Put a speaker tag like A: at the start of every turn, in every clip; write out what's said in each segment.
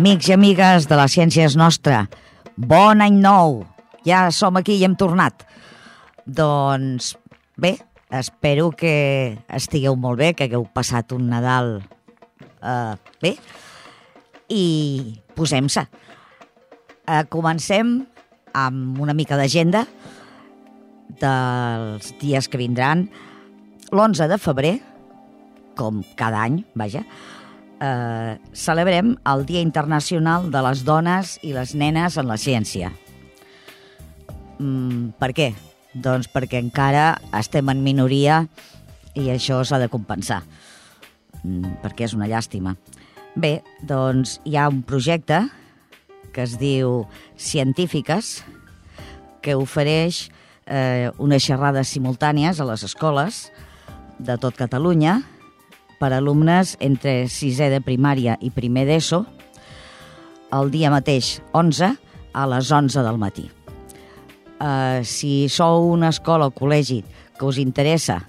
A: Amics i amigues de la ciència és nostra, bon any nou! Ja som aquí i hem tornat. Doncs bé, espero que estigueu molt bé, que hagueu passat un Nadal eh, bé i posem-se. Eh, comencem amb una mica d'agenda dels dies que vindran. L'11 de febrer, com cada any, vaja, eh, celebrem el Dia Internacional de les Dones i les Nenes en la Ciència. Mm, per què? Doncs perquè encara estem en minoria i això s'ha de compensar, mm, perquè és una llàstima. Bé, doncs hi ha un projecte que es diu Científiques, que ofereix eh, unes xerrades simultànies a les escoles de tot Catalunya per alumnes entre sisè de primària i primer d'ESO el dia mateix 11 a les 11 del matí. Uh, si sou una escola o col·legi que us interessa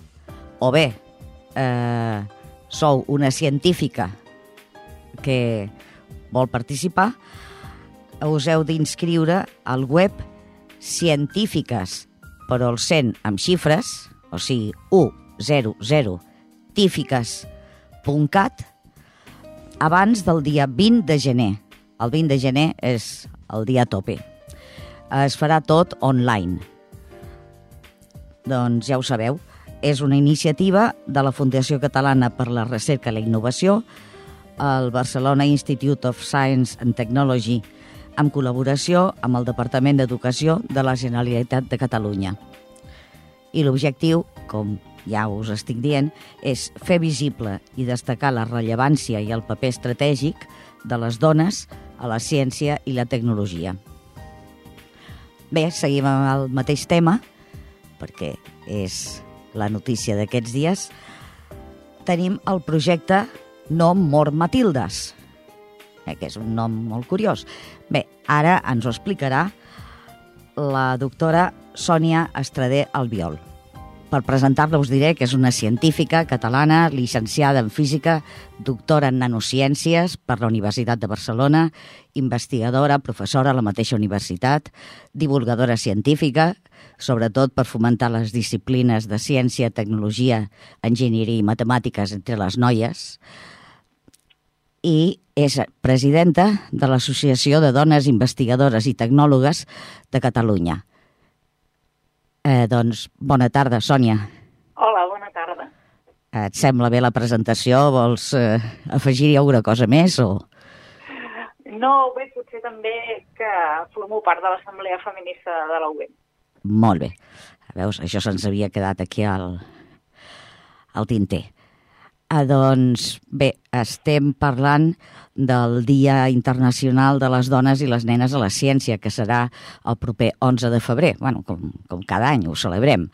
A: o bé uh, sou una científica que vol participar, us heu d'inscriure al web científiques, però el 100 amb xifres, o sigui, 100 tífiques.cat, abans del dia 20 de gener. El 20 de gener és el dia tope. Es farà tot online. Doncs ja ho sabeu, és una iniciativa de la Fundació Catalana per la Recerca i la Innovació, el Barcelona Institute of Science and Technology, en col·laboració amb el Departament d'Educació de la Generalitat de Catalunya. I l'objectiu, com ja us estic dient, és fer visible i destacar la rellevància i el paper estratègic de les dones a la ciència i la tecnologia. Bé, seguim amb el mateix tema, perquè és la notícia d'aquests dies. Tenim el projecte No Mor Matildes, eh, que és un nom molt curiós. Bé, ara ens ho explicarà la doctora Sònia Estrader Albiol. Per presentar-la us diré que és una científica catalana, llicenciada en física, doctora en nanociències per la Universitat de Barcelona, investigadora, professora a la mateixa universitat, divulgadora científica, sobretot per fomentar les disciplines de ciència, tecnologia, enginyeria i matemàtiques entre les noies, i és presidenta de l'Associació de Dones Investigadores i Tecnòlogues de Catalunya. Eh, doncs, bona tarda, Sònia.
B: Hola, bona tarda.
A: Et sembla bé la presentació? Vols eh, afegir-hi alguna cosa més? O...
B: No, bé, potser també que formo part de l'Assemblea Feminista de la UB.
A: Molt bé. Veus, això se'ns havia quedat aquí al, al tinter. Ah, doncs bé, estem parlant del Dia Internacional de les Dones i les Nenes a la Ciència, que serà el proper 11 de febrer, bueno, com, com cada any ho celebrem.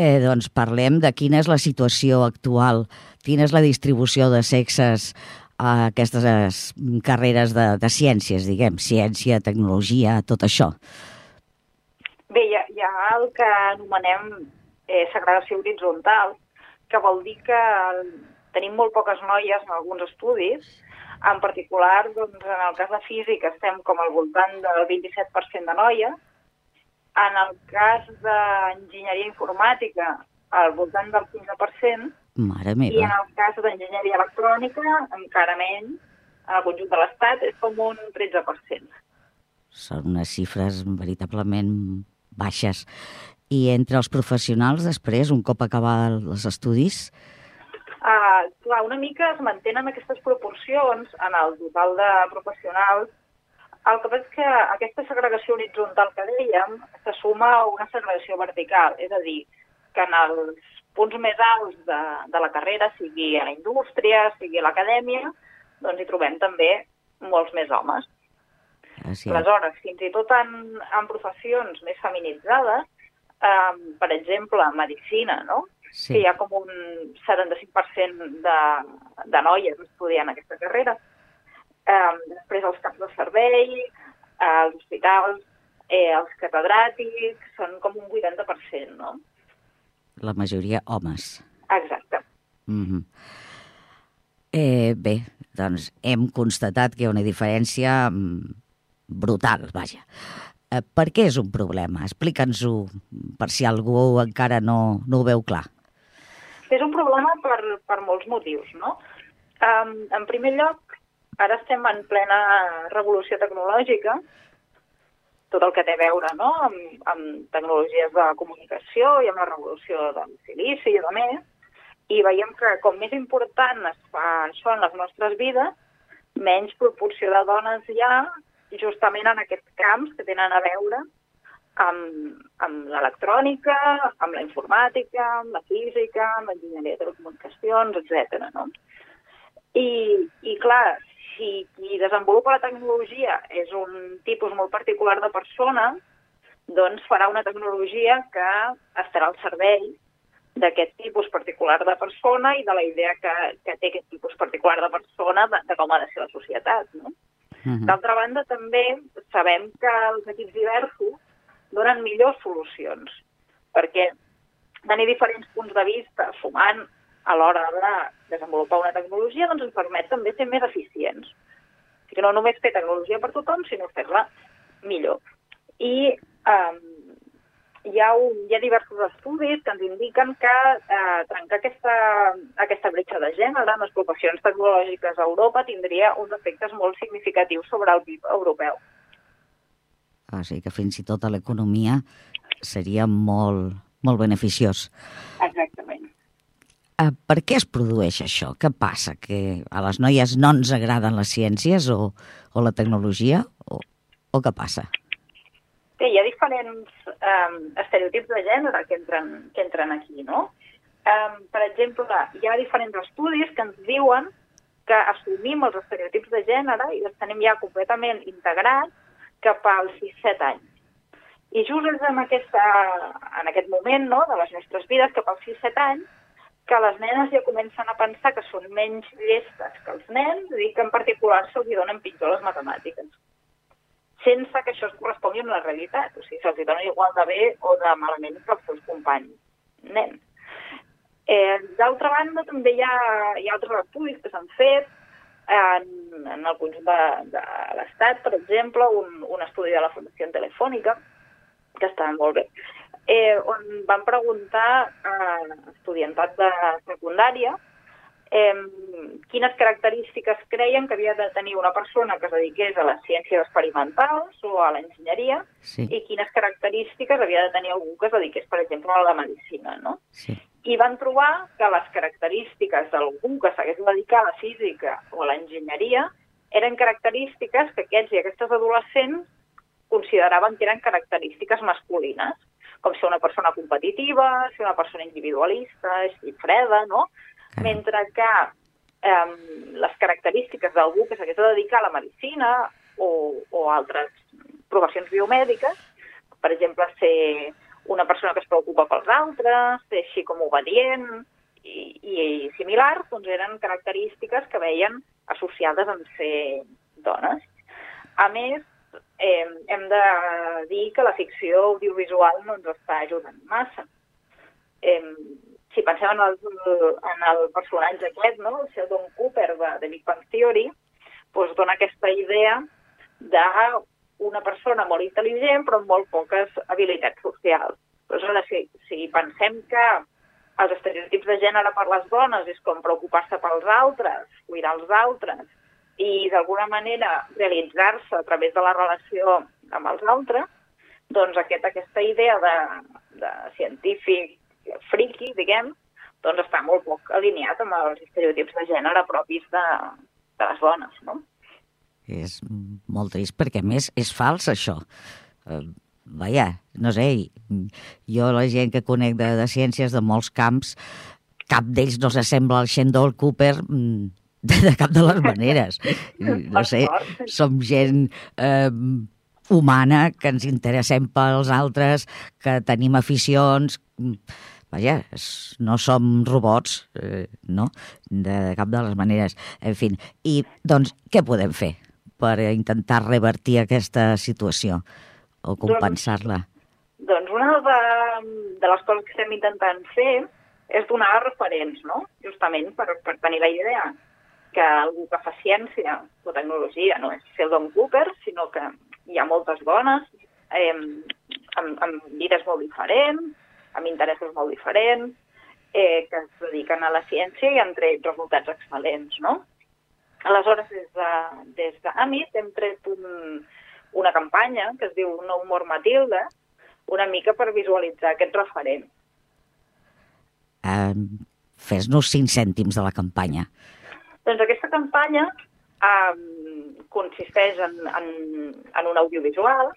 A: Eh, doncs parlem de quina és la situació actual, quina és la distribució de sexes a aquestes carreres de, de ciències, diguem, ciència, tecnologia, tot això.
B: Bé, hi ha, hi ha el que anomenem eh, segregació horitzontal, que vol dir que tenim molt poques noies en alguns estudis, en particular, doncs, en el cas de física estem com al voltant del 27% de noies, en el cas d'enginyeria informàtica al voltant del 15%,
A: Mare meva.
B: i en el cas d'enginyeria electrònica encara menys, en el conjunt de l'Estat és com un 13%.
A: Són unes xifres veritablement baixes. I entre els professionals, després, un cop acabar els estudis?
B: Uh, clar, una mica es mantenen aquestes proporcions en el total de professionals. El que passa és que aquesta segregació horitzontal que dèiem se suma a una segregació vertical, és a dir, que en els punts més alts de, de la carrera, sigui a la indústria, sigui a l'acadèmia, doncs hi trobem també molts més homes.
A: Ah, sí.
B: Aleshores, fins i tot en, en professions més feminitzades, um, per exemple, medicina, no?
A: Sí.
B: que hi ha com un 75% de, de noies estudiant aquesta carrera. Um, després els caps de servei, eh, els hospitals, eh, els catedràtics, són com un 80%, no?
A: La majoria homes.
B: Exacte.
A: Mm -hmm. Eh, bé, doncs hem constatat que hi ha una diferència mm, brutal, vaja. Eh, per què és un problema? Explica'ns-ho per si algú encara no, no ho veu clar.
B: És un problema per, per molts motius, no? Um, en primer lloc, ara estem en plena revolució tecnològica, tot el que té a veure no? amb, amb tecnologies de comunicació i amb la revolució del silici i de més, i veiem que com més important es fa això en les nostres vides, menys proporció de dones hi ha justament en aquests camps que tenen a veure amb, amb l'electrònica, amb la informàtica, amb la física, amb l'enginyeria de telecomunicacions, etc. No? I, I clar, si qui desenvolupa la tecnologia és un tipus molt particular de persona, doncs farà una tecnologia que estarà al servei d'aquest tipus particular de persona i de la idea que, que té aquest tipus particular de persona de, de com ha de ser la societat. No? Uh -huh. D'altra banda, també sabem que els equips diversos donen millors solucions, perquè tenir diferents punts de vista sumant a l'hora de desenvolupar una tecnologia doncs ens permet també ser més eficients. O sigui, no només fer tecnologia per tothom, sinó fer-la millor. I eh, hi ha, un, hi ha diversos estudis que ens indiquen que eh, trencar aquesta, aquesta bretxa de gènere en les professions tecnològiques a Europa tindria uns efectes molt significatius sobre el PIB europeu.
A: Ah, sí, que fins i tot a l'economia seria molt, molt beneficiós.
B: Exactament.
A: Eh, per què es produeix això? Què passa? Que a les noies no ens agraden les ciències o, o la tecnologia? O, o què passa?
B: Bé, hi ha diferents um, estereotips de gènere que entren, que entren aquí, no? Um, per exemple, hi ha diferents estudis que ens diuen que assumim els estereotips de gènere i els tenim ja completament integrats cap als 6-7 anys. I just és en, aquesta, en aquest moment no, de les nostres vides, cap als 6-7 anys, que les nenes ja comencen a pensar que són menys llestes que els nens i que en particular se'ls donen pitjor les matemàtiques sense que això es correspongui amb la realitat. O sigui, se'ls dona igual de bé o de malament que els seus companys. Eh, D'altra banda, també hi ha, hi ha altres estudis que s'han fet en, en el conjunt de, de l'Estat, per exemple, un, un estudi de la Fundació Telefònica, que està molt bé, eh, on van preguntar a estudiantat de secundària eh, quines característiques creien que havia de tenir una persona que es dediqués a les ciències experimentals o a l'enginyeria sí. i quines característiques havia de tenir algú que es dediqués, per exemple, a la medicina, no? Sí. I van trobar que les característiques d'algú que s'hagués dedicat a la física o a l'enginyeria eren característiques que aquests i aquestes adolescents consideraven que eren característiques masculines, com ser una persona competitiva, ser una persona individualista, ser freda, no? Mentre que eh, les característiques d'algú que s'hagués de dedicar a la medicina o, o altres professions biomèdiques, per exemple, ser una persona que es preocupa pels altres, ser així com obedient i, i similar, doncs eren característiques que veien associades amb ser dones. A més, eh, hem de dir que la ficció audiovisual no ens està ajudant massa. Eh, si pensem en el, en el personatge aquest, no? el Sheldon Cooper de, de Big Bang Theory, doncs dona aquesta idea d'una persona molt intel·ligent però amb molt poques habilitats socials. Aleshores, si, si pensem que els estereotips de gènere per les dones és com preocupar-se pels altres, cuidar els altres i d'alguna manera realitzar-se a través de la relació amb els altres, doncs aquest, aquesta idea de, de científic friki, diguem, doncs està molt poc alineat amb els estereotips de gènere propis de, de les dones, no?
A: És molt trist perquè, més, és fals, això. Uh, vaja, no sé, jo la gent que conec de, de ciències de molts camps, cap d'ells no s'assembla al Shendol Cooper mm, de, de cap de les maneres. No sé, som gent eh, humana, que ens interessem pels altres, que tenim aficions vaja, no som robots, eh, no?, de cap de les maneres. En fi, i doncs què podem fer per intentar revertir aquesta situació o doncs, compensar-la?
B: Doncs, doncs una de, de les coses que estem intentant fer és donar referents, no?, justament per, per tenir la idea que algú que fa ciència o tecnologia no és Sheldon Cooper, sinó que hi ha moltes dones eh, amb, amb vides molt diferents, amb interessos molt diferents, eh, que es dediquen a la ciència i han tret resultats excel·lents, no? Aleshores, des de, des d'Amit hem tret un, una campanya que es diu No humor Matilda, una mica per visualitzar aquest referent.
A: Eh, Fes-nos cinc cèntims de la campanya.
B: Doncs aquesta campanya eh, consisteix en, en, en un audiovisual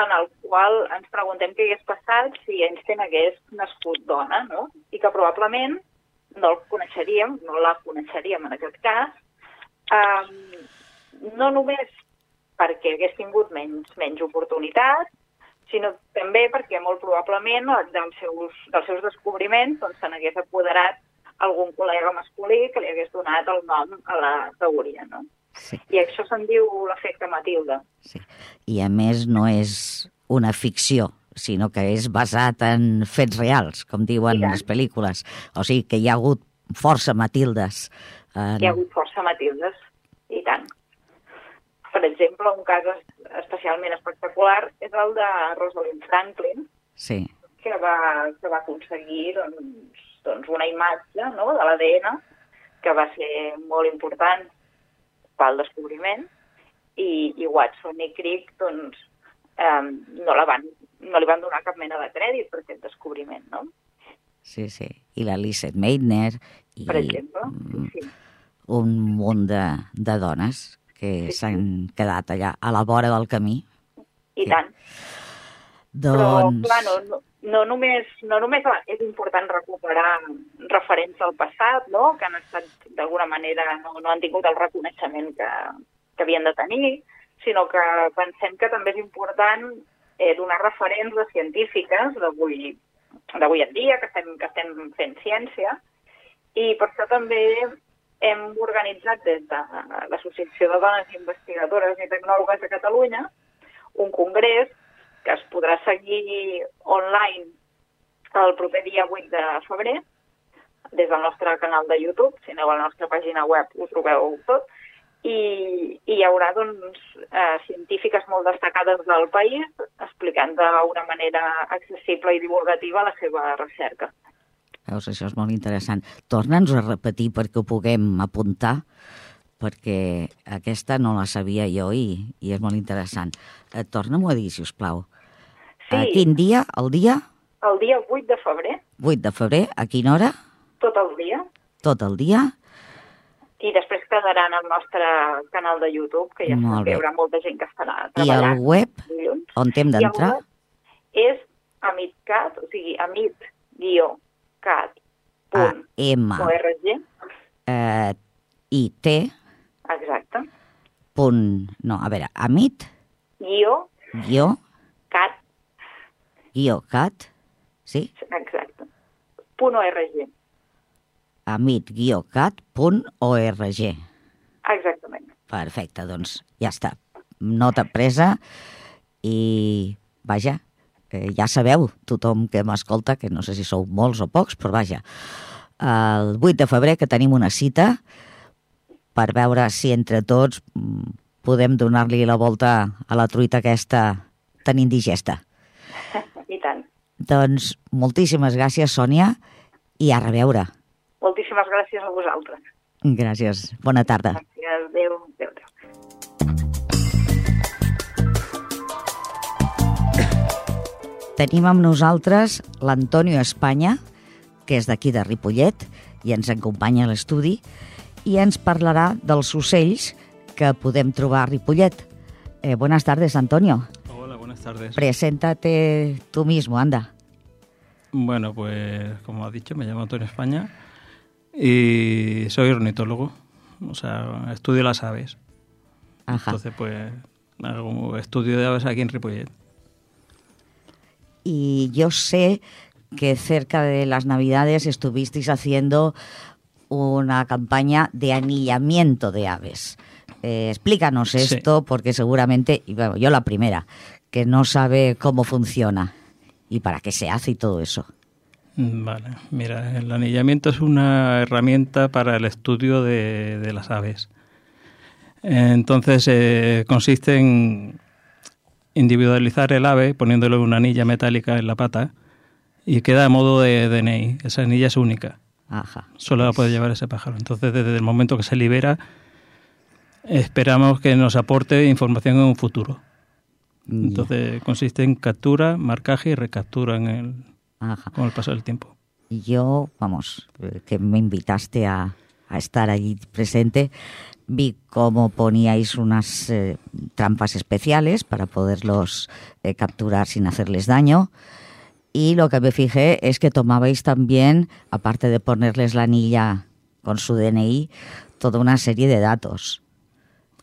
B: en el qual ens preguntem què hagués passat si Einstein hagués nascut dona, no? I que probablement no el coneixeríem, no la coneixeríem en aquest cas, um, no només perquè hagués tingut menys, menys oportunitats, sinó també perquè molt probablement dels seus, dels seus descobriments doncs, se n'hagués apoderat algun col·lega masculí que li hagués donat el nom a la teoria, no? Sí. I això se'n diu l'efecte Matilda.
A: Sí. I a més no és una ficció, sinó que és basat en fets reals, com diuen les pel·lícules. O sigui que hi ha hagut força Matildes.
B: En... Hi ha hagut força Matildes, i tant. Per exemple, un cas especialment espectacular és el de Rosalind Franklin,
A: sí.
B: que, va, que va aconseguir doncs, doncs una imatge no, de l'ADN que va ser molt important pel descobriment i, i Watson i Crick doncs, eh, no, la van, no li van donar cap mena de crèdit per aquest descobriment, no?
A: Sí, sí. I la Lizeth Meitner. I,
B: per exemple, sí, sí.
A: Un munt de, de dones que s'han sí. quedat allà a la vora del camí.
B: I tant. Doncs... Però, clar, no, no, no, només, no només és important recuperar referents del passat, no? que han estat d'alguna manera, no, no han tingut el reconeixement que, que havien de tenir, sinó que pensem que també és important eh, donar referents de científiques d'avui d'avui en dia, que estem, que estem fent ciència, i per això també hem organitzat des de l'Associació de Dones Investigadores i Tecnòlogues de Catalunya un congrés que es podrà seguir online el proper dia 8 de febrer des del nostre canal de YouTube. Si aneu a la nostra pàgina web ho trobeu tot. I, i hi haurà doncs, eh, científiques molt destacades del país explicant d'una manera accessible i divulgativa la seva recerca.
A: Veus, això és molt interessant. Torna'ns a repetir perquè ho puguem apuntar, perquè aquesta no la sabia jo i, i és molt interessant. Eh, Torna-m'ho a dir, si us plau. Sí. A quin dia? El dia?
B: El dia 8 de febrer.
A: 8 de febrer. A quina hora?
B: Tot el dia.
A: Tot el dia?
B: I després quedaran al nostre canal de YouTube, que ja Molt hi haurà molta gent que estarà
A: treballant. I el web? Dilluns. On hem d'entrar?
B: és amitcat, o sigui, amit guió cat.org.
A: Eh, I T.
B: Exacte.
A: Punt, no, a veure, amit.
B: Guió.
A: Guió.
B: Cat.
A: Guió cat. Sí?
B: Exacte. Punt .org.
A: amit-cat.org.
B: Exactament.
A: Perfecte, doncs ja està. Nota presa i, vaja, eh, ja sabeu, tothom que m'escolta, que no sé si sou molts o pocs, però vaja, el 8 de febrer que tenim una cita per veure si entre tots podem donar-li la volta a la truita aquesta tan indigesta. Doncs moltíssimes gràcies, Sònia, i a reveure.
B: Moltíssimes gràcies a vosaltres.
A: Gràcies. Bona tarda.
B: Gràcies. Adéu. Adéu. adéu.
A: Tenim amb nosaltres l'Antonio Espanya, que és d'aquí de Ripollet, i ens acompanya a l'estudi, i ens parlarà dels ocells que podem trobar a Ripollet. Eh, buenas tardes, Antonio.
C: Buenas tardes.
A: Preséntate tú mismo, anda.
C: Bueno, pues como has dicho, me llamo Antonio España y soy ornitólogo, o sea, estudio las aves. Ajá. Entonces, pues, hago estudio de aves aquí en Ripollet
A: y yo sé que cerca de las Navidades estuvisteis haciendo una campaña de anillamiento de aves. Eh, explícanos esto, porque seguramente, y bueno, yo la primera, que no sabe cómo funciona y para qué se hace y todo eso.
C: Vale, mira, el anillamiento es una herramienta para el estudio de, las aves. Entonces eh, consiste en individualizar el ave poniéndole una anilla metálica en la pata y queda a modo de DNI. Esa anilla es única. Ajá. Solo la puede llevar ese pájaro. Entonces, desde el momento que se libera, esperamos que nos aporte información en un futuro. Entonces, consiste en captura, marcaje y recaptura en el, con el paso del tiempo.
A: Yo, vamos, que me invitaste a, estar allí presente, vi cómo poníais unas eh, trampas especiales para poderlos eh, capturar sin hacerles daño. Y lo que me fijé es que tomabais también, aparte de ponerles la anilla con su DNI, toda una serie de datos.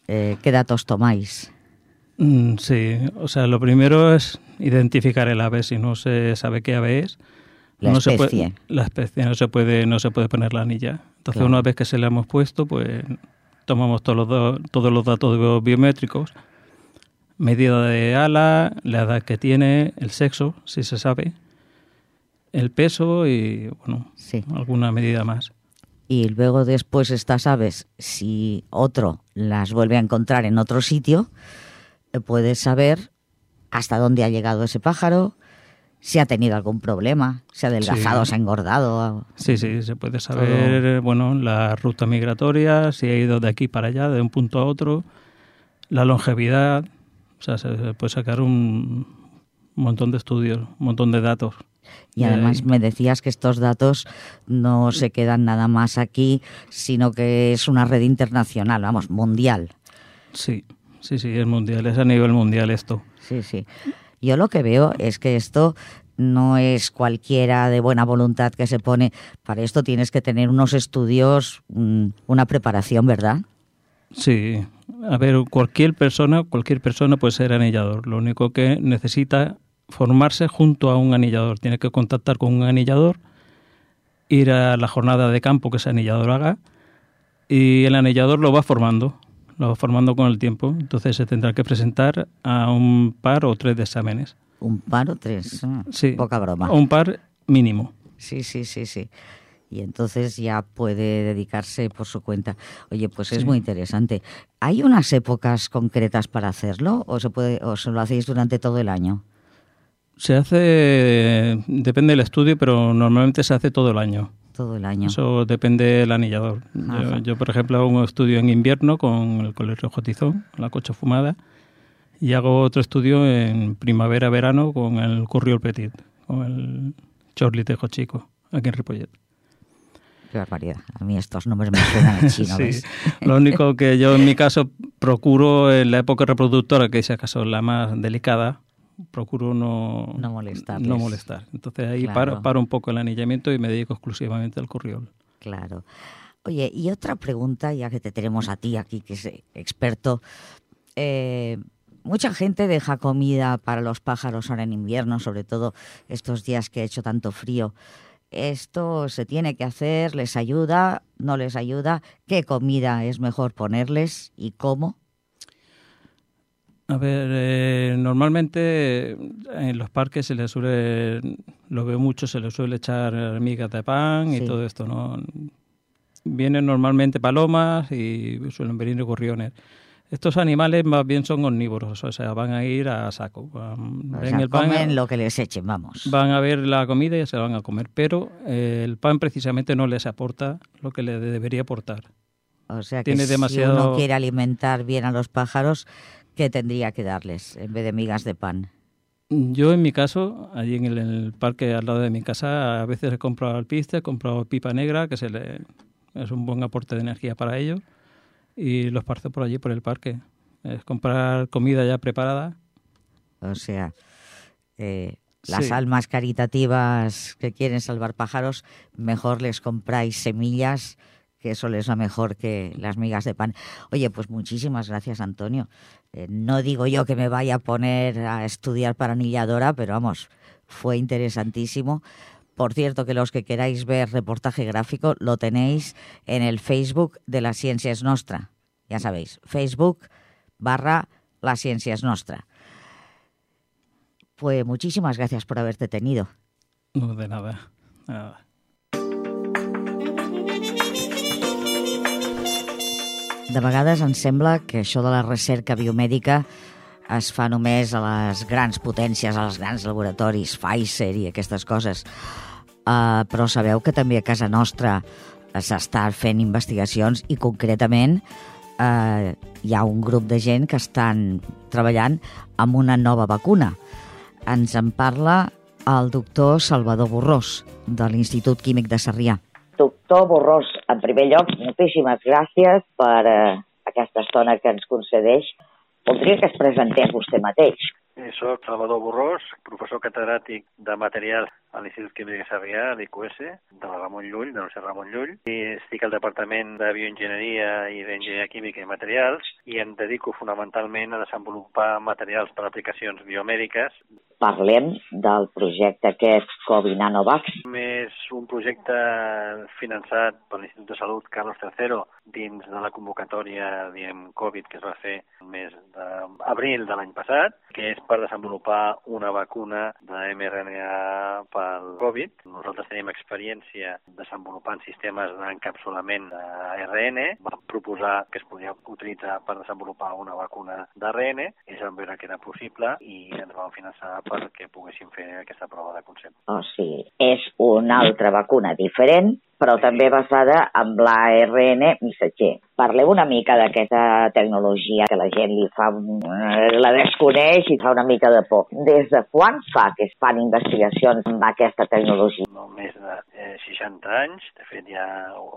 A: Eh, ¿Qué datos tomáis?
C: Mm, sí, o sea, lo primero es identificar el ave. Si no se sabe qué ave es,
A: la
C: no
A: especie.
C: Se puede, la especie no se puede no se puede poner la anilla. Entonces, una vez que se le hemos puesto, pues tomamos todos los, todos los datos biométricos medida de ala, la edad que tiene, el sexo, si se sabe, el peso y, bueno, alguna medida más.
A: Y luego después estas aves, si otro las vuelve a encontrar en otro sitio, puedes saber hasta dónde ha llegado ese pájaro, si ha tenido algún problema, si ha adelgazado, se ha engordado.
C: Sí, sí, se puede saber, bueno, la ruta migratoria, si ha ido de aquí para allá, de un punto a otro, la longevidad, o sea, se puede sacar un montón de estudios, un montón de datos.
A: Y además me decías que estos datos no se quedan nada más aquí, sino que es una red internacional, vamos, mundial.
C: Sí, sí, sí, es mundial, es a nivel mundial esto.
A: Sí, sí. Yo lo que veo es que esto no es cualquiera de buena voluntad que se pone. Para esto tienes que tener unos estudios, una preparación, ¿verdad?
C: Sí, a ver, cualquier persona, cualquier persona puede ser anillador. Lo único que necesita formarse junto a un anillador. Tiene que contactar con un anillador, ir a la jornada de campo que ese anillador haga y el anillador lo va formando, lo va formando con el tiempo. Entonces se tendrá que presentar a un par o tres de exámenes.
A: Un par o tres, ah, sí, poca broma.
C: Un par mínimo.
A: Sí, sí, sí, sí y entonces ya puede dedicarse por su cuenta. Oye, pues es muy interesante. ¿Hay unas épocas concretas para hacerlo o se puede o se lo hacéis durante todo el año?
C: Se hace depende del estudio, pero normalmente se hace todo el año.
A: Todo el año.
C: Eso depende del anillador. Yo, por ejemplo, hago un estudio en invierno con el colegio Jotizón, la cocha fumada, y hago otro estudio en primavera-verano con el Curriol Petit, con el Chorlitejo Chico, aquí en Ripollet.
A: Qué barbaridad. A mí estos nombres me suenan en chino. sí.
C: Lo único que yo en mi caso procuro en la época reproductora, que es acaso la más delicada, procuro no,
A: no, molestar.
C: no molestar. Entonces ahí paro, paro, un poco el anillamiento y me dedico exclusivamente al corriol.
A: Claro. Oye, y otra pregunta, ya que te tenemos a ti aquí, que es experto. Eh, mucha gente deja comida para los pájaros ahora en invierno, sobre todo estos días que ha hecho tanto frío esto se tiene que hacer, les ayuda, no les ayuda, qué comida es mejor ponerles y cómo.
C: A ver, eh, normalmente en los parques se les suele, lo veo mucho, se les suele echar migas de pan y todo esto, ¿no? Vienen normalmente palomas y suelen venir gorriones. Estos animales más bien son omnívoros, o sea, van a ir a saco.
A: ven el pan, comen lo que les echen, vamos.
C: Van a ver la comida y se la van a comer, pero eh, el pan precisamente no les aporta lo que le debería aportar.
A: O sea que si uno quiere alimentar bien a los pájaros, ¿qué tendría que darles en vez de migas de pan?
C: Yo en mi caso, allí en el, parque al lado de mi casa, a veces he comprado alpiste, he comprado pipa negra, que se le, es un buen aporte de energía para ellos y los parto por allí, por el parque. Es comprar comida ya preparada.
A: O sea, eh, las almas caritativas que quieren salvar pájaros, mejor les compráis semillas, que eso les va mejor que las migas de pan. Oye, pues muchísimas gracias, Antonio. Eh, no digo yo que me vaya a poner a estudiar para anilladora, pero vamos, fue interesantísimo. Por cierto, que los que queráis ver reportaje gráfico lo tenéis en el Facebook de La Ciencia es Nostra. Ya sabéis, Facebook barra La Ciencia es Nostra. Pues muchísimas gracias por haberte tenido.
C: No, de nada. Nada.
A: De vegades ens sembla que això de la recerca biomèdica es fa només a les grans potències, als grans laboratoris, Pfizer i aquestes coses. Uh, però sabeu que també a casa nostra s'està fent investigacions i concretament uh, hi ha un grup de gent que estan treballant amb una nova vacuna. Ens en parla el doctor Salvador Borrós, de l'Institut Químic de Sarrià.
D: Doctor Borrós, en primer lloc, moltíssimes gràcies per uh, aquesta estona que ens concedeix Voldria que es presentés vostè mateix.
E: Soc Salvador Borrós, professor catedràtic de material a l'Institut Químic de Sarrià, l'IQS, de la Ramon Llull, de l'Universitat Ramon Llull, i estic al Departament de Bioenginyeria i d'Enginyeria Química i Materials i em dedico fonamentalment a desenvolupar materials per a aplicacions biomèdiques.
D: Parlem del projecte aquest Covid Nanovax.
E: És un projecte finançat per l'Institut de Salut Carlos III dins de la convocatòria, diem, Covid, que es va fer el mes d'abril de l'any passat, que és per desenvolupar una vacuna de mRNA pel Covid. Nosaltres tenim experiència desenvolupant sistemes d'encapsulament d'ARN. Vam proposar que es podia utilitzar per desenvolupar una vacuna d'ARN. Ells van veure que era possible i ens van finançar perquè poguéssim fer aquesta prova de concepte.
D: O sigui, és una altra vacuna diferent però també basada en l'ARN missatger. Parleu una mica d'aquesta tecnologia que la gent li fa, eh, la desconeix i fa una mica de por. Des de quan fa que es fan investigacions amb aquesta tecnologia?
E: No, més de 60 anys. De fet, hi ha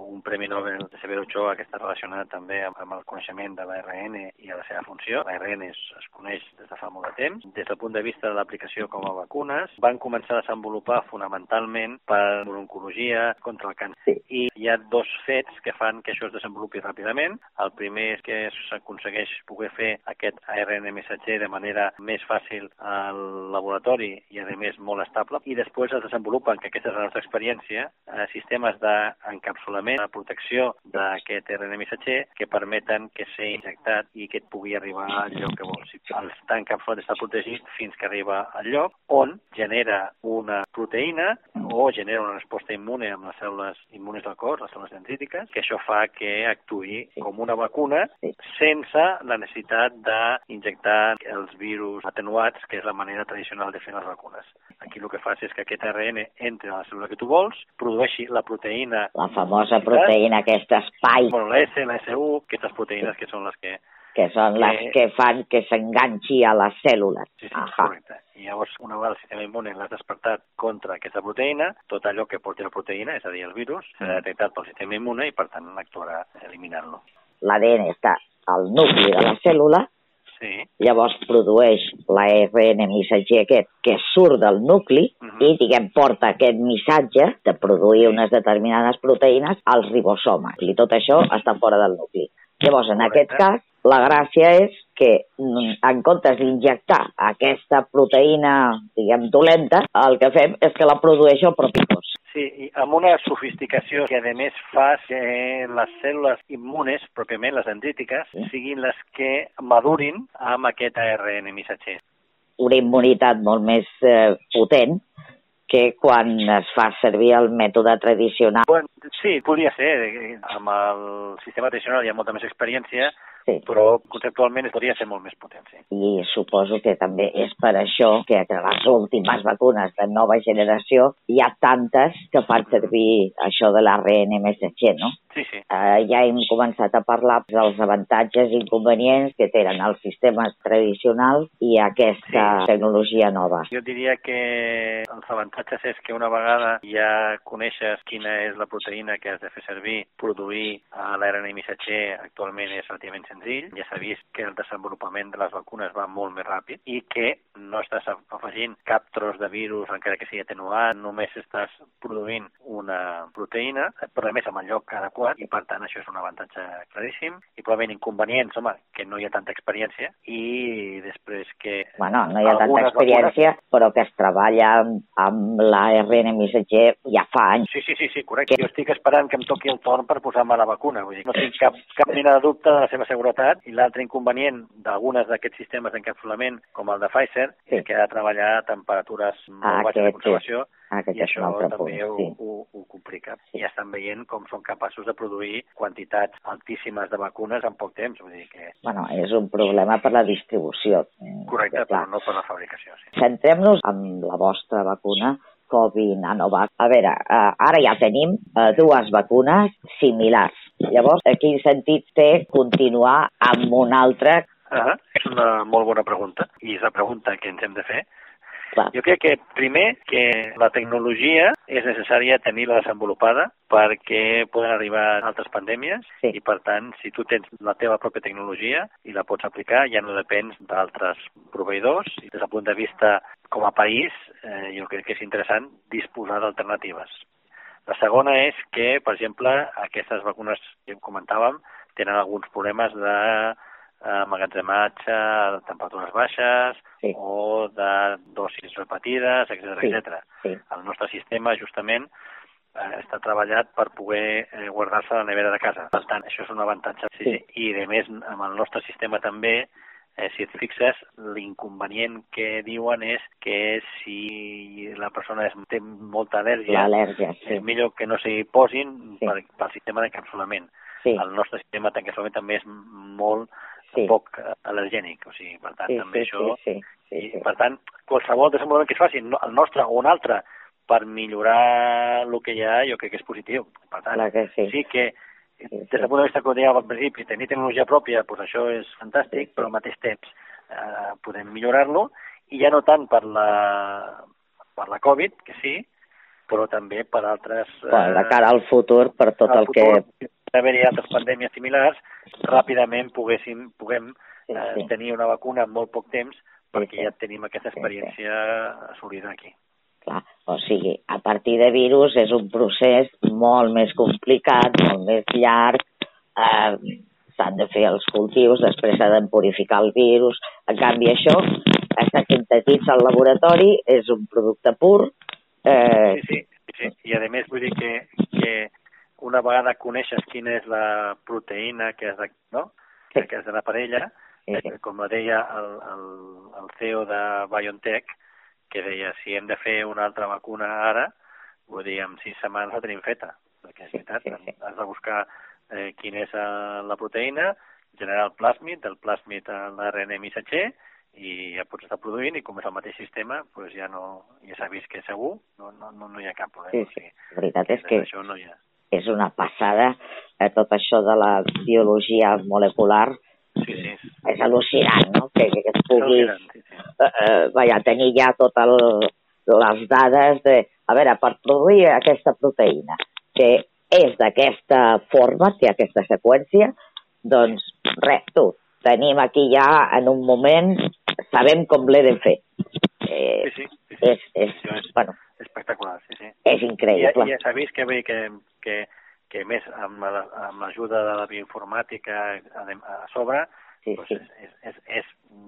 E: un Premi Nobel de Severo Ochoa que està relacionat també amb, el coneixement de l'ARN i a la seva funció. L'ARN es, es coneix des de fa molt de temps. Des del punt de vista de l'aplicació com a vacunes, van començar a desenvolupar fonamentalment per l'oncologia contra el càncer
D: Sí.
E: I hi ha dos fets que fan que això es desenvolupi ràpidament. El primer és que s'aconsegueix poder fer aquest ARN missatger de manera més fàcil al laboratori i, a més, molt estable. I després es desenvolupen, que aquesta és la nostra experiència, eh, sistemes d'encapsulament, de protecció d'aquest ARN missatger que permeten que sigui injectat i que et pugui arribar al lloc que vols. Està encapsulat, està protegit fins que arriba al lloc on genera una proteïna o genera una resposta immune amb les cèl·lules immunes del cos, les cèl·lules dendrítiques, que això fa que actuï com una vacuna sense la necessitat d'injectar els virus atenuats, que és la manera tradicional de fer les vacunes. Aquí el que fas és que aquest ARN entri a la cèl·lula que tu vols, produeixi la proteïna...
D: La famosa proteïna, aquest espai...
E: Bueno, la S, la S1, aquestes proteïnes que són les que
D: que són les que fan que s'enganxi a les cèl·lules.
E: Sí, sí, Ahà. correcte. I llavors, una vegada el sistema immune l'ha despertat contra aquesta proteïna, tot allò que porti la proteïna, és a dir, el virus, serà detectat pel sistema immune i, per tant, actuarà eliminant-lo.
D: L'ADN està al nucli de la cèl·lula,
E: sí.
D: llavors produeix l'ARN missatger aquest que surt del nucli uh -huh. i, diguem, porta aquest missatge de produir unes determinades proteïnes als ribosomes. I tot això està fora del nucli. Llavors, en Correcte. aquest cas, la gràcia és que en comptes d'injectar aquesta proteïna, diguem, dolenta, el que fem és que la produeix el propi cos.
E: Sí, i amb una sofisticació que a més fa que les cèl·lules immunes, pròpiament les dendrítiques, sí. siguin les que madurin amb aquest ARN missatger.
D: Una immunitat molt més eh, potent que quan es fa servir el mètode tradicional.
E: Bueno, sí, podria ser. Amb el sistema tradicional hi ha molta més experiència,
D: sí.
E: però conceptualment podria ser molt més potent, sí.
D: I suposo que també és per això que entre les últimes vacunes de nova generació hi ha tantes que fan servir això de l'ARN messatger, no?
E: Sí, sí.
D: Uh, ja hem començat a parlar dels avantatges i inconvenients que tenen els sistemes tradicionals i aquesta sí. tecnologia nova.
E: Jo diria que els avantatges és que una vegada ja coneixes quina és la proteïna que has de fer servir, produir l'ARN missatger actualment és relativament senzill. Ja s'ha vist que el desenvolupament de les vacunes va molt més ràpid i que no estàs afegint cap tros de virus, encara que sigui atenuat, només estàs produint una proteïna, però a més amb el lloc adequat i per tant això és un avantatge claríssim i probablement inconvenients, home, que no hi ha tanta experiència i després que...
D: Bueno, no hi ha tanta experiència, vacunes... però que es treballa amb, amb l'ARN missatger ja fa anys.
E: Sí, sí, sí, sí correcte. Que... Jo estic esperant que em toqui el torn per posar-me la vacuna, vull dir, no tinc cap, cap mena de dubte de la seva seguretat seguretat i l'altre inconvenient d'algunes d'aquests sistemes d'encapsulament, com el de Pfizer, sí. és que ha de treballar a temperatures molt ah, baixes de conservació
D: ah,
E: i això també
D: punt,
E: ho,
D: sí.
E: ho, ho complica. I estan veient com són capaços de produir quantitats altíssimes de vacunes en poc temps. Vull dir que...
D: Bueno, és un problema per la distribució.
E: Correcte, però no per la fabricació. Sí.
D: Centrem-nos en la vostra vacuna Covid Nanovac. A veure, eh, ara ja tenim eh, dues vacunes similars. Llavors, a quin sentit té continuar amb una altra?
E: -huh. És una molt bona pregunta i és la pregunta que ens hem de fer
D: Clar.
E: Jo crec que, primer, que la tecnologia és necessària tenir-la desenvolupada perquè poden arribar altres pandèmies
D: sí.
E: i, per tant, si tu tens la teva pròpia tecnologia i la pots aplicar, ja no depens d'altres proveïdors. I des del punt de vista com a país, eh, jo crec que és interessant disposar d'alternatives. La segona és que, per exemple, aquestes vacunes que comentàvem tenen alguns problemes de emmagatzematge a temperatures baixes
D: sí.
E: o de dosis repetides, etc
D: sí.
E: etc.
D: Sí.
E: El nostre sistema, justament, eh, està treballat per poder eh, guardar-se a la nevera de casa. Per tant, això és un avantatge. Sí, sí. I, a més, amb el nostre sistema també, eh, si et fixes, l'inconvenient que diuen és que si la persona és, té molta al·lèrgia,
D: sí.
E: és millor que no s'hi posin
D: sí.
E: per, pel sistema d'encapsulament.
D: Sí.
E: El nostre sistema d'encapsulament també és molt
D: sí.
E: poc al·lergènic, o sigui, per tant,
D: sí,
E: també
D: sí,
E: això...
D: Sí, sí, sí,
E: i,
D: sí.
E: per tant, qualsevol desenvolupament que es faci, el nostre o un altre, per millorar el que hi ha, jo crec que és positiu. Per tant,
D: Clar que sí.
E: sí que
D: Sí, sí.
E: des del punt de vista que dèiem al principi, tenir tecnologia pròpia, doncs això és fantàstic,
D: Sí.
E: però al mateix temps eh, podem millorar-lo, i ja no tant per la, per la Covid, que sí, però també per altres...
D: Bueno, de cara al futur, per tot el
E: futur,
D: que...
E: haver-hi altres pandèmies similars, ràpidament poguéssim, puguem eh, tenir una vacuna en molt poc temps perquè ja tenim aquesta experiència assolida aquí.
D: Clar, o sigui, a partir de virus és un procés molt més complicat, molt més llarg, eh, s'han de fer els cultius, després s'ha de purificar el virus. En canvi, això està sintetitza al laboratori, és un producte pur. Eh,
E: Sí, sí, sí, sí. I a més vull dir que, que una vegada coneixes quina és la proteïna que has de, no?
D: Sí.
E: que has d'anar per ella,
D: Sí, sí.
E: eh, com deia el, el, el CEO de BioNTech, que deia si hem de fer una altra vacuna ara, vull dir, en sis setmanes la tenim feta, perquè és
D: Sí,
E: veritat,
D: sí, sí.
E: has de buscar eh, quina és eh, la proteïna, generar el plàsmid, del plàsmid a l'ARN missatger, i ja pots estar produint, i com és el mateix sistema, doncs ja no, ja s'ha vist que segur, no, no, no, no hi ha cap problema.
D: Sí, sí. La veritat és
E: des
D: que
E: d'això no hi ha.
D: És una passada eh, tot això de la biologia molecular.
E: Sí, sí.
D: És al·lucinant, no?, que, que es pugui
E: sí, sí.
D: eh, eh, vaja, tenir ja totes les dades de... A veure, per produir aquesta proteïna, que és d'aquesta forma, té aquesta seqüència, doncs res, tu, tenim aquí ja en un moment, sabem com l'he de fer. Eh,
E: Sí, sí,
D: és, és,
E: és
D: bueno,
E: espectacular, sí, sí.
D: és
E: I,
D: increïble.
E: ja s'ha vist que, bé, que, que, que més amb la- amb l'ajuda de la bioinformàtica a, a sobre,
D: Sí,
E: doncs
D: sí.
E: és, és, és,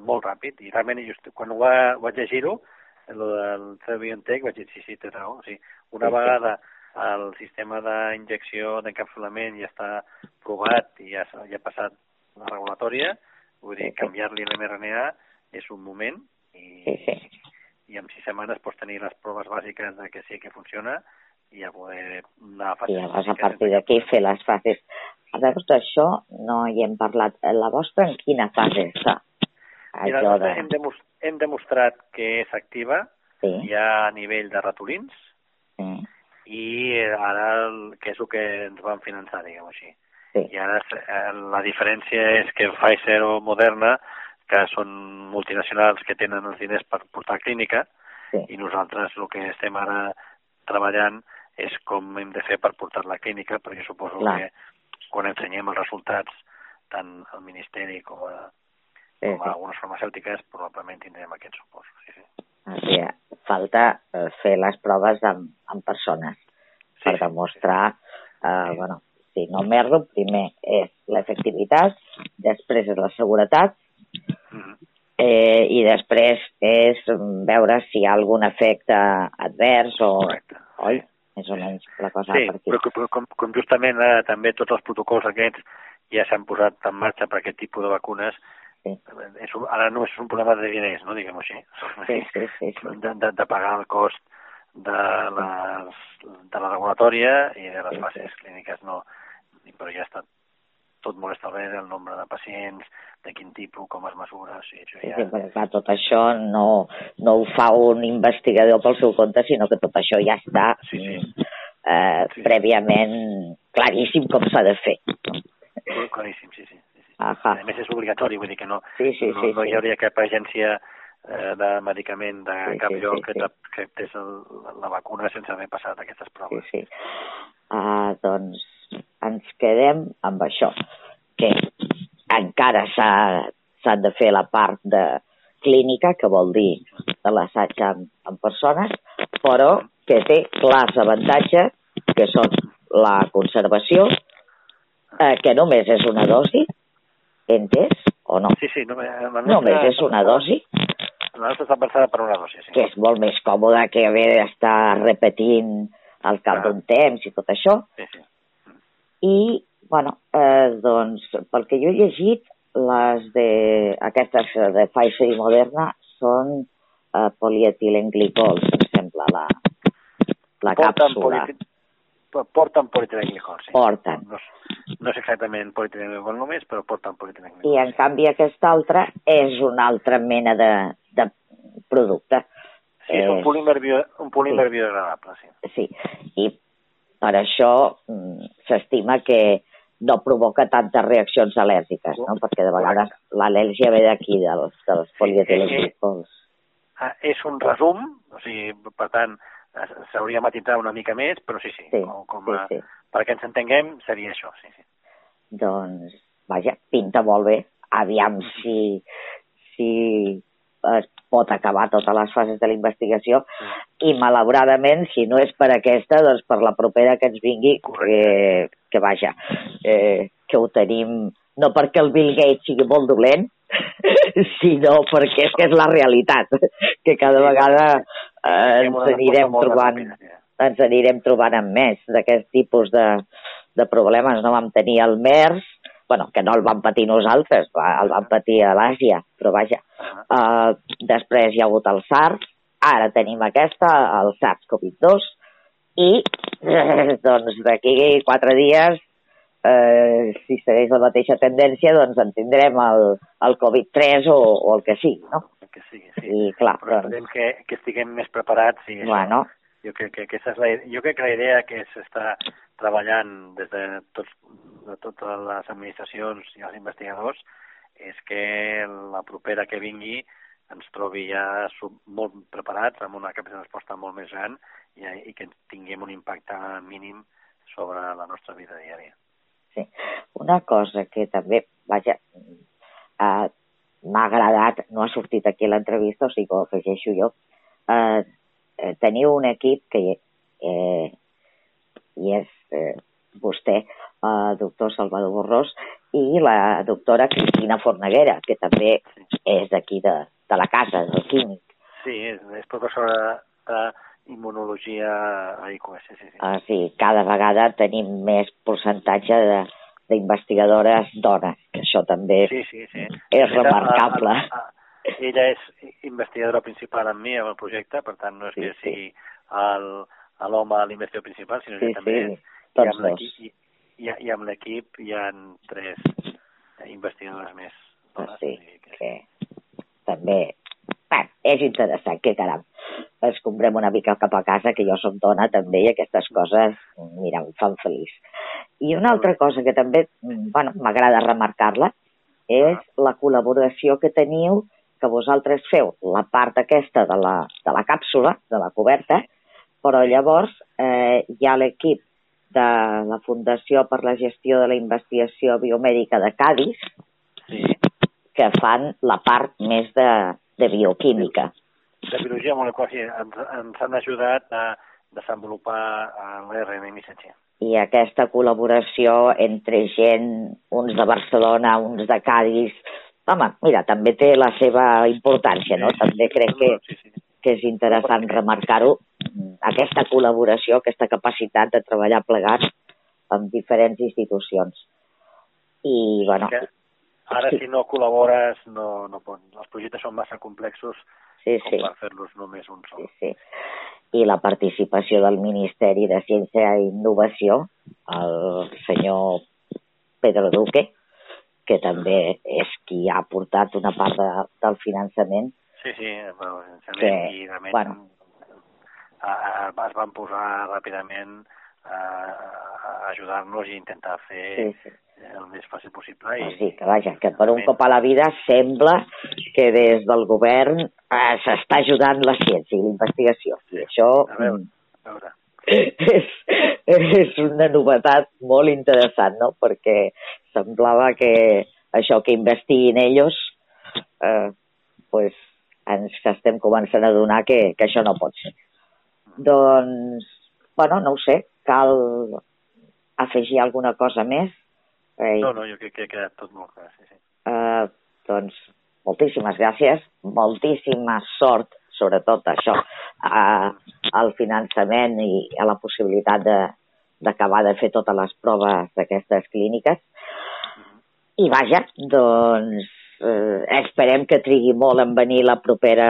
E: molt ràpid. I realment, just, quan ho va, vaig llegir-ho, el del CEO BioNTech, vaig dir, sí, sí, té raó. O sigui, una
D: Sí, sí.
E: vegada el sistema d'injecció, d'encapsulament ja està provat i ja, ja ha passat la regulatòria, vull dir,
D: Sí, sí.
E: canviar-li l'mRNA és un moment i,
D: Sí, sí.
E: I en sis setmanes pots tenir les proves bàsiques de que sí que funciona i ja poder anar a
D: I
E: fases
D: llavors, a partir d'aquí, fer les fases. A veure, això no hi hem parlat. La vostra en quina fase està?
E: Mira, nosaltres hem, demos hem demostrat que és activa
D: Sí,
E: ja a nivell de ratolins
D: sí,
E: i ara el, que és el que ens van finançar, diguem-ho així.
D: sí.
E: I ara eh, la diferència és que Pfizer o Moderna, que són multinacionals que tenen els diners per portar clínica,
D: Sí.
E: i nosaltres el que estem ara treballant és com hem de fer per portar-la a clínica, perquè suposo
D: Clar.
E: que quan ensenyem els resultats tant al Ministeri com a,
D: sí,
E: com a
D: sí.
E: algunes farmacèutiques, probablement tindrem aquest suport. Sí, sí.
D: O sigui, falta eh, fer les proves amb, amb persones
E: Sí,
D: per
E: sí,
D: demostrar, eh,
E: Sí.
D: bueno, si no m'erro, primer és l'efectivitat, després és la seguretat. Eh, i després és veure si hi ha algun efecte advers o...
E: Correcte.
D: Oi? Més o menys la cosa
E: Sí, però, però com, com justament eh, també tots els protocols aquests ja s'han posat en marxa per aquest tipus de vacunes, sí. és un, ara no és un problema de diners, no? diguem-ho així,
A: sí, sí, sí, sí.
E: De, de, de pagar el cost de, les, de la regulatòria i de les fases sí, sí. clíniques, no, però ja està tot molt establert, el nombre de pacients, de quin tipus, com es mesura... Sí, això ja...
A: sí, perquè clar, tot això no, no ho fa un investigador pel seu compte, sinó que tot això ja està
E: sí, sí.
A: Eh, sí. prèviament claríssim com s'ha de fer.
E: Claríssim, sí, sí. sí, sí.
A: Aha.
E: A més és obligatori, vull dir que no,
A: sí, sí,
E: no,
A: sí,
E: no
A: sí.
E: hi hauria cap agència eh, de medicament de
A: Sí,
E: cap
A: sí,
E: lloc
A: sí,
E: que,
A: sí.
E: quetés el, la vacuna sense haver passat aquestes
A: Sí,
E: proves.
A: sí. Uh, doncs ens quedem amb això, que encara s'ha de fer la part de clínica, que vol dir de l'assaig amb, amb persones, però que té clars avantatges, que són la conservació, eh, que només és una dosi, entès o no?
E: Sí, sí, no, la nostra,
A: Només és una dosi,
E: La nostra està pensada per una dosi, sí.
A: que és molt més còmode que haver d'estar repetint al cap d'un temps i tot això.
E: Sí, sí.
A: I, bueno, eh, doncs, pel que jo he llegit, les de, aquestes de Pfizer i Moderna són eh, polietilenglicol, em sembla, la, la
E: Porten,
A: càpsula.
E: politi... porten polietilenglicol, sí.
A: Porten.
E: No, no és exactament polietilenglicol només, però porten polietilenglicol.
A: I, en canvi, aquesta altra és una altra mena de, de producte.
E: Sí, és un
A: És-
E: polímer, bio, un polímer
A: sí.
E: biodegradable, sí.
A: Sí, i per això mm, s'estima que no provoca tantes reaccions al·lèrgiques, no? perquè de vegades l'al·lèrgia ve d'aquí, dels, dels polietilenglycols.
E: Ah, és un resum, o sigui, per tant, s'hauria matisar una mica més, però sí, sí,
A: Sí,
E: com, com
A: sí,
E: a,
A: sí.
E: perquè ens entenguem, seria això, sí, sí.
A: Doncs, vaja, pinta molt bé. Aviam si, si es pot acabar totes les fases de la investigació i malauradament, si no és per aquesta, doncs per la propera que ens vingui, que, que vaja, eh, que ho tenim, no perquè el Bill Gates sigui molt dolent, sinó perquè és que és la realitat, que cada vegada eh, ens anirem trobant ens anirem trobant amb més d'aquest tipus de, de problemes. No vam tenir el MERS, bueno, que no el vam patir nosaltres, va, el vam patir a l'Àsia, però vaja. Uh, després hi ha hagut el SARS, ara tenim aquesta, el SARS-CoV-2, i eh, doncs d'aquí quatre dies, eh, si segueix la mateixa tendència, doncs en tindrem el, el Covid-3 o, o el que sigui, no?
E: Que sigui, sí.
A: I clar,
E: Però
A: doncs,
E: que, que estiguem més preparats i això,
A: bueno,
E: jo crec que, que, és la, jo crec que la idea que s'està treballant des de, tots, de totes les administracions i els investigadors és que la propera que vingui ens trobi ja molt preparats, amb una capacitat de resposta molt més gran i, i que tinguem un impacte mínim sobre la nostra vida diària.
A: Sí. Una cosa que també, vaja, eh, m'ha agradat, no ha sortit aquí l'entrevista, o sigui que ho afegeixo jo, eh, eh, teniu un equip que eh, i és eh, vostè, eh, doctor Salvador Borrós, i la doctora Cristina Forneguera, que també és d'aquí de, de la casa, del químic.
E: Sí, és, és professora d'immunologia a IQS, sí, sí.
A: Ah, sí, cada vegada tenim més percentatge de d'investigadores dones, que això també
E: Sí, sí, sí.
A: és remarcable.
E: A, a, a, ella és investigadora principal amb mi, amb el projecte, per tant no és
A: Sí,
E: que
A: sí.
E: sigui el- l'home l'investigador principal, sinó
A: Sí,
E: que també
A: sí,
E: és. I amb I, i, amb l'equip hi ha tres investigadores més.
A: Ah,
E: dones,
A: sí,
E: que-
A: que també... Bé, és interessant, que caram. Escombrem una mica cap a casa, que jo som dona també, i aquestes coses, mira, em fan feliç. I una altra cosa que també, mm, bueno, m'agrada remarcar-la, és la col·laboració que teniu, que vosaltres feu la part aquesta de la, de la càpsula, de la coberta, però llavors eh, hi ha l'equip de la Fundació per la Gestió de la Investigació Biomèdica de Cádiz,
E: Sí,
A: que fan la part més de, de bioquímica.
E: de biologia molecular, sí, ens, ens han ajudat a desenvolupar l'RNA missatger.
A: I aquesta col·laboració entre gent, uns de Barcelona, uns de Cádiz, home, mira, també té la seva importància, no? També crec que, que és interessant remarcar-ho, aquesta col·laboració, aquesta capacitat de treballar plegats amb diferents institucions. I, bueno...
E: Que ara, sí. si no col·labores, no, no pot. Els projectes són massa complexos sí, sí. per fer-los només un sol.
A: Sí, sí. I la participació del Ministeri de Ciència i Innovació, el senyor Pedro Duque, que també és qui ha portat una part de, del finançament.
E: Sí, sí, el finançament que, i realment bueno, es van posar ràpidament a, a ajudar-nos i intentar fer sí, sí. el més fàcil possible. I,
A: sí, que vaja, que per un cop a la vida sembla que des del govern eh, s'està ajudant la ciència i la investigació. Sí. I això... A veure, a veure. És, és una novetat molt interessant, no? Perquè semblava que això que investiguin ells, eh, pues, ens estem començant a donar que, que això no pot ser. Doncs, bueno, no ho sé, cal afegir alguna cosa més?
E: Eh, no, no, jo crec que ha quedat tot molt clar, sí, sí.
A: Eh, doncs, moltíssimes gràcies, moltíssima sort, sobretot això, a, al finançament i a la possibilitat d'acabar de, fer totes les proves d'aquestes clíniques. I vaja, doncs, eh, esperem que trigui molt en venir la propera,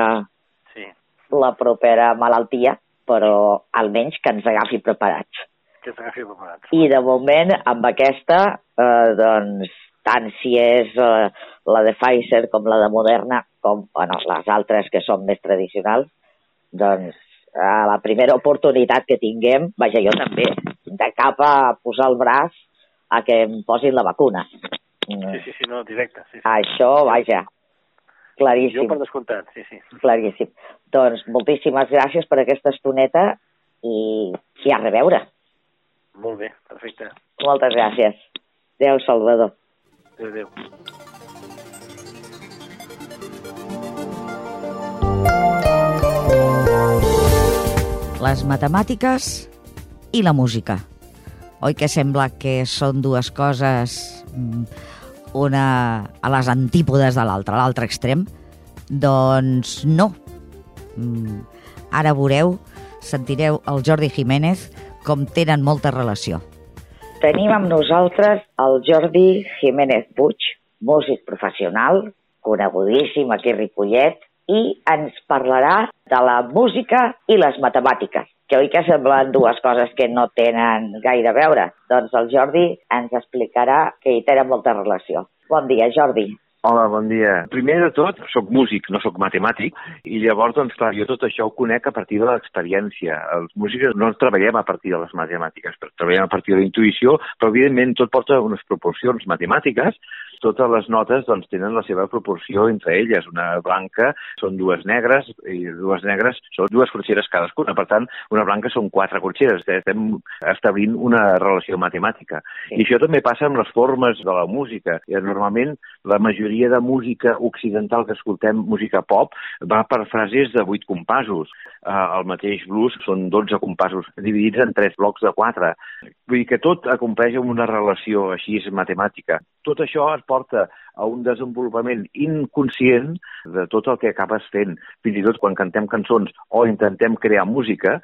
A: sí. la propera malaltia, però almenys que ens agafi preparats.
E: Que ens agafi preparats.
A: I de moment, amb aquesta, eh, doncs, tant si és eh, la de Pfizer com la de Moderna, com bueno, les altres que són més tradicionals, doncs a la primera oportunitat que tinguem, vaja, jo també, de cap a posar el braç a que em posin la vacuna.
E: Sí, sí, sí, no, directe. Sí, sí.
A: Això, vaja, claríssim.
E: Jo per descomptat, sí, sí.
A: Claríssim. Doncs moltíssimes gràcies per aquesta estoneta i, i a reveure.
E: Molt bé, perfecte.
A: Moltes gràcies. Adéu, Salvador.
E: Adéu.
F: Les matemàtiques i la música. Oi que sembla que són dues coses mm, una a les antípodes de l'altra, a l'altre extrem? Doncs no. Mm, ara veureu, sentireu el Jordi Jiménez com tenen molta relació
A: tenim amb nosaltres el Jordi Jiménez Puig, músic professional, conegudíssim aquí a Ripollet, i ens parlarà de la música i les matemàtiques, que oi que semblen dues coses que no tenen gaire a veure. Doncs el Jordi ens explicarà que hi tenen molta relació. Bon dia, Jordi.
G: Hola, bon dia. Primer de tot, sóc músic, no sóc matemàtic, i llavors, doncs, clar, jo tot això ho conec a partir de l'experiència. Els músics no treballem a partir de les matemàtiques, treballem a partir de la intuïció, però, evidentment, tot porta unes proporcions matemàtiques, totes les notes doncs, tenen la seva proporció entre elles. Una blanca són dues negres i dues negres són dues corxeres cadascuna. Per tant, una blanca són quatre corxeres. Estem establint una relació matemàtica. Sí. I això també passa amb les formes de la música. I normalment la majoria de música occidental que escoltem, música pop, va per frases de vuit compassos. Eh, el mateix blues són 12 compassos dividits en tres blocs de quatre. Vull dir que tot acompleix amb una relació així matemàtica. Tot això es porta a un desenvolupament inconscient de tot el que acabes fent. Fins i tot quan cantem cançons o intentem crear música,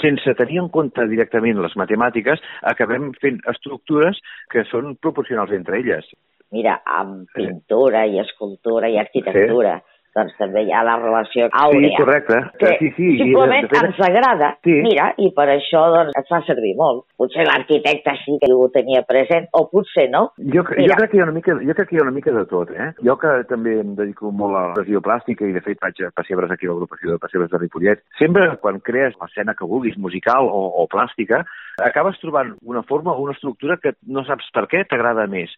G: sense tenir en compte directament les matemàtiques, acabem fent estructures que són proporcionals entre elles.
A: Mira, amb pintura i escultura i arquitectura, sí doncs també hi ha la relació àurea.
G: Sí, correcte.
A: Que
G: sí, sí,
A: simplement fet... ens agrada, sí. mira, i per això doncs, es fa servir molt. Potser l'arquitecte sí que ho tenia present, o potser no.
G: Jo, jo, crec que hi ha una mica, jo crec que hi ha una mica de tot, eh? Jo que també em dedico molt a la pressió plàstica i de fet vaig a Pessebres aquí a l'agrupació de Pessebres de Ripollet, sempre quan crees l'escena que vulguis, musical o, o plàstica, acabes trobant una forma o una estructura que no saps per què t'agrada més.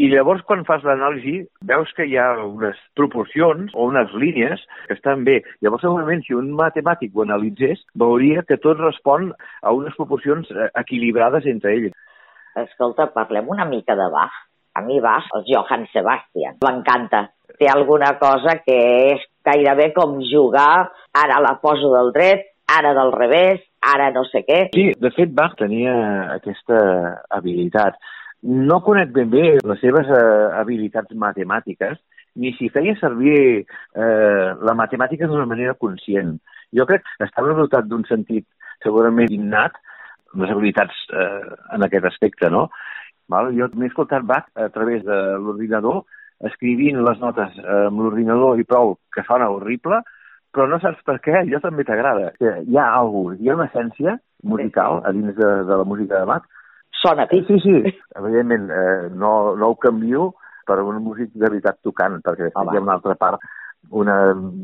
G: I llavors, quan fas l'anàlisi, veus que hi ha unes proporcions o unes línies que estan bé. Llavors, segurament, si un matemàtic ho analitzés, veuria que tot respon a unes proporcions eh, equilibrades entre ells.
A: Escolta, parlem una mica de Bach. A mi Bach, el Johann Sebastian, m'encanta. Té alguna cosa que és gairebé com jugar, ara la poso del dret, ara del revés, ara no sé què.
G: Sí, de fet, Bach tenia aquesta habilitat. No conec ben bé les seves eh, habilitats matemàtiques, ni si feia servir eh, la matemàtica d'una manera conscient. Jo crec que estava dotat d'un sentit segurament innat, les habilitats eh, en aquest aspecte, no? Val? Jo m'he escoltat Bach a través de l'ordinador, escrivint les notes amb l'ordinador i prou, que sona horrible, però no saps per què, jo també t'agrada. Hi ha alguna hi ha una essència musical a dins de, de la música de Bach.
D: Sona
G: bé. Sí, sí, sí. Evidentment, eh, no, no ho canvio per un músic de veritat tocant, perquè Home. hi ha una altra part, una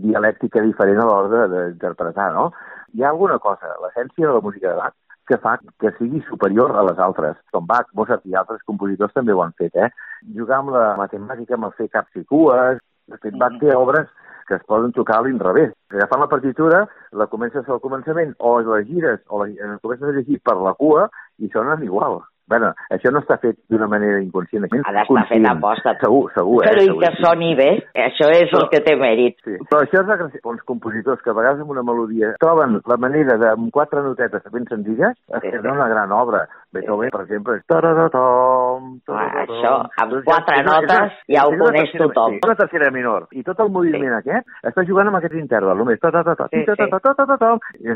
G: dialèctica diferent a l'hora d'interpretar, no? Hi ha alguna cosa, l'essència de la música de Bach, que fa que sigui superior a les altres. Com Bach, Mozart i altres compositors també ho han fet, eh? Jugar amb la matemàtica, amb el fer caps i cues... De fet, Bach té obres que es poden tocar a l'inrevés. Agafant la partitura, la comences al començament, o la gires, o la, eh, comences a llegir per la cua, i sonen igual. Bueno, això no està fet d'una manera inconscient.
D: Ha d'estar fet a posta.
G: Segur, segur.
D: Però
G: eh,
D: i que soni bé, això és però, el que té mèrit.
G: Sí. Però això és gràcies uns compositors que a vegades amb una melodia troben la manera de, amb quatre notetes ben senzilles, es sí, sí. una gran obra. Beethoven, per exemple, és...
D: Ah, això, amb Entonces, quatre ja, notes ja ho coneix tothom.
G: És una tercera menor. I tot el moviment sí. aquest està jugant amb aquest interval, només. Sí,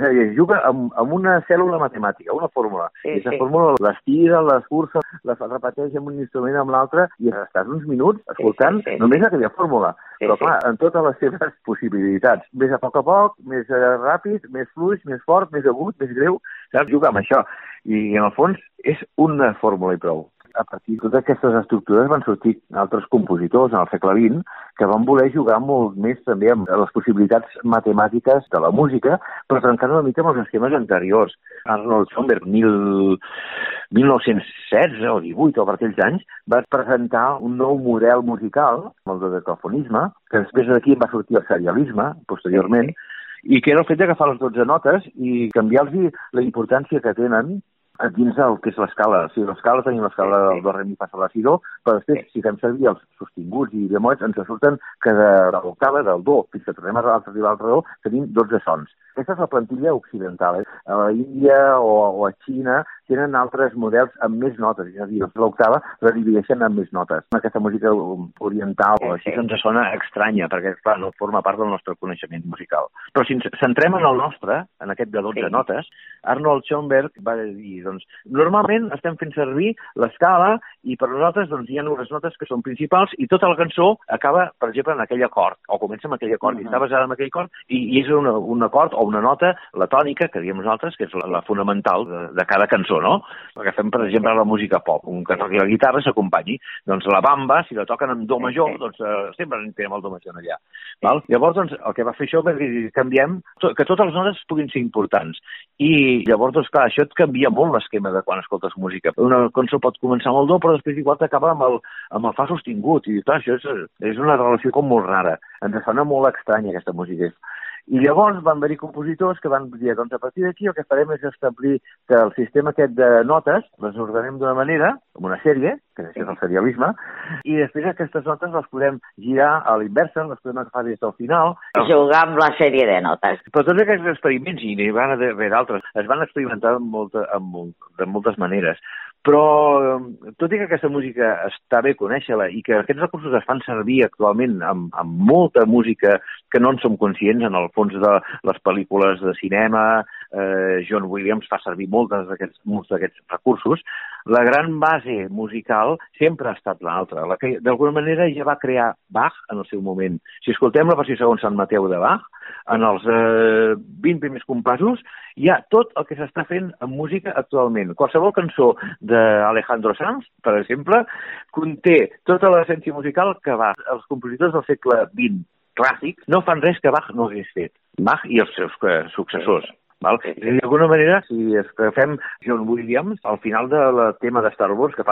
G: sí. Juga amb, amb una cèl·lula matemàtica, una fórmula. Sí, I aquesta sí. fórmula l'estira, l'escurça, la repeteix amb un instrument amb l'altre i estàs uns minuts escoltant sí, sí, sí, només aquella fórmula. Sí, Però clar, en totes les seves possibilitats. Més a poc a poc, més eh, ràpid, més fluix, més fort, més agut, més greu Saps? Juga amb això. I en el fons és una fórmula i prou. A partir de totes aquestes estructures van sortir altres compositors en el segle XX que van voler jugar molt més també amb les possibilitats matemàtiques de la música, però trencant una mica amb els esquemes anteriors. Arnold Schoenberg, mil... 1916 o 18 o per aquells anys, va presentar un nou model musical, el de decafonisme, que després d'aquí va sortir el serialisme, posteriorment, i que era el fet d'agafar les 12 notes i canviar-los la importància que tenen dins del que és l'escala. O sigui, l'escala tenim l'escala sí, sí. del do, re, mi, fa, sol, la, si, do, però després, sí. si fem servir els sostinguts i bemots, ens surten que de, de l'octava, del do, fins que tornem a arribar al do, tenim 12 sons. Aquesta és la plantilla occidental. Eh? A la Índia o, o a Xina tenen altres models amb més notes, és a dir, l'octava la divideixen amb més notes. Aquesta música oriental o així ens sona estranya, perquè, clar, no forma part del nostre coneixement musical. Però si ens centrem en el nostre, en aquest de 12 sí. notes, Arnold Schoenberg va dir, doncs, normalment estem fent servir l'escala i per nosaltres doncs, hi ha unes notes que són principals i tota la cançó acaba, per exemple, en aquell acord, o comença amb aquell acord, uh -huh. i està basada en aquell acord, i, i és una, un acord o una nota, la tònica, que diem nosaltres, que és la, la fonamental de, de cada cançó, no? Perquè fem, per exemple, la música pop, un que toqui la guitarra s'acompanyi. Doncs la bamba, si la toquen amb do major, doncs eh, sempre en tenim el do major allà. Val? Llavors, doncs, el que va fer això va dir, canviem, to, que totes les notes puguin ser importants. I llavors, doncs, clar, això et canvia molt l'esquema de quan escoltes música. Una cançó pot començar amb el do, però després igual t'acaba amb, el, amb el fa sostingut. I clar, això és, és una relació com molt rara. Ens sona molt estranya aquesta música. I llavors van haver-hi compositors que van dir, doncs a partir d'aquí el que farem és establir que el sistema aquest de notes les ordenem d'una manera, com una sèrie, que és el serialisme, i després aquestes notes les podem girar a l'inversa, les podem agafar des del final.
D: Jugar amb la sèrie de notes.
G: Però tots aquests experiments, i n'hi van haver d'altres, es van experimentar amb molta, amb, de moltes maneres. Però, tot i que aquesta música està bé conèixer-la i que aquests recursos es fan servir actualment amb, amb molta música que no en som conscients, en el fons de les pel·lícules de cinema, eh, John Williams fa servir moltes d'aquests molts d'aquests recursos, la gran base musical sempre ha estat l'altra, la que d'alguna manera ja va crear Bach en el seu moment. Si escoltem la versió segons Sant Mateu de Bach, en els eh, 20 primers compassos hi ha tot el que s'està fent en música actualment. Qualsevol cançó d'Alejandro Sanz, per exemple, conté tota l'essència musical que va. Els compositors del segle XX clàssics no fan res que Bach no hagués fet. Bach i els seus eh, successors. Val? D'alguna manera, si es que fem John Williams, al final del tema de Star Wars, que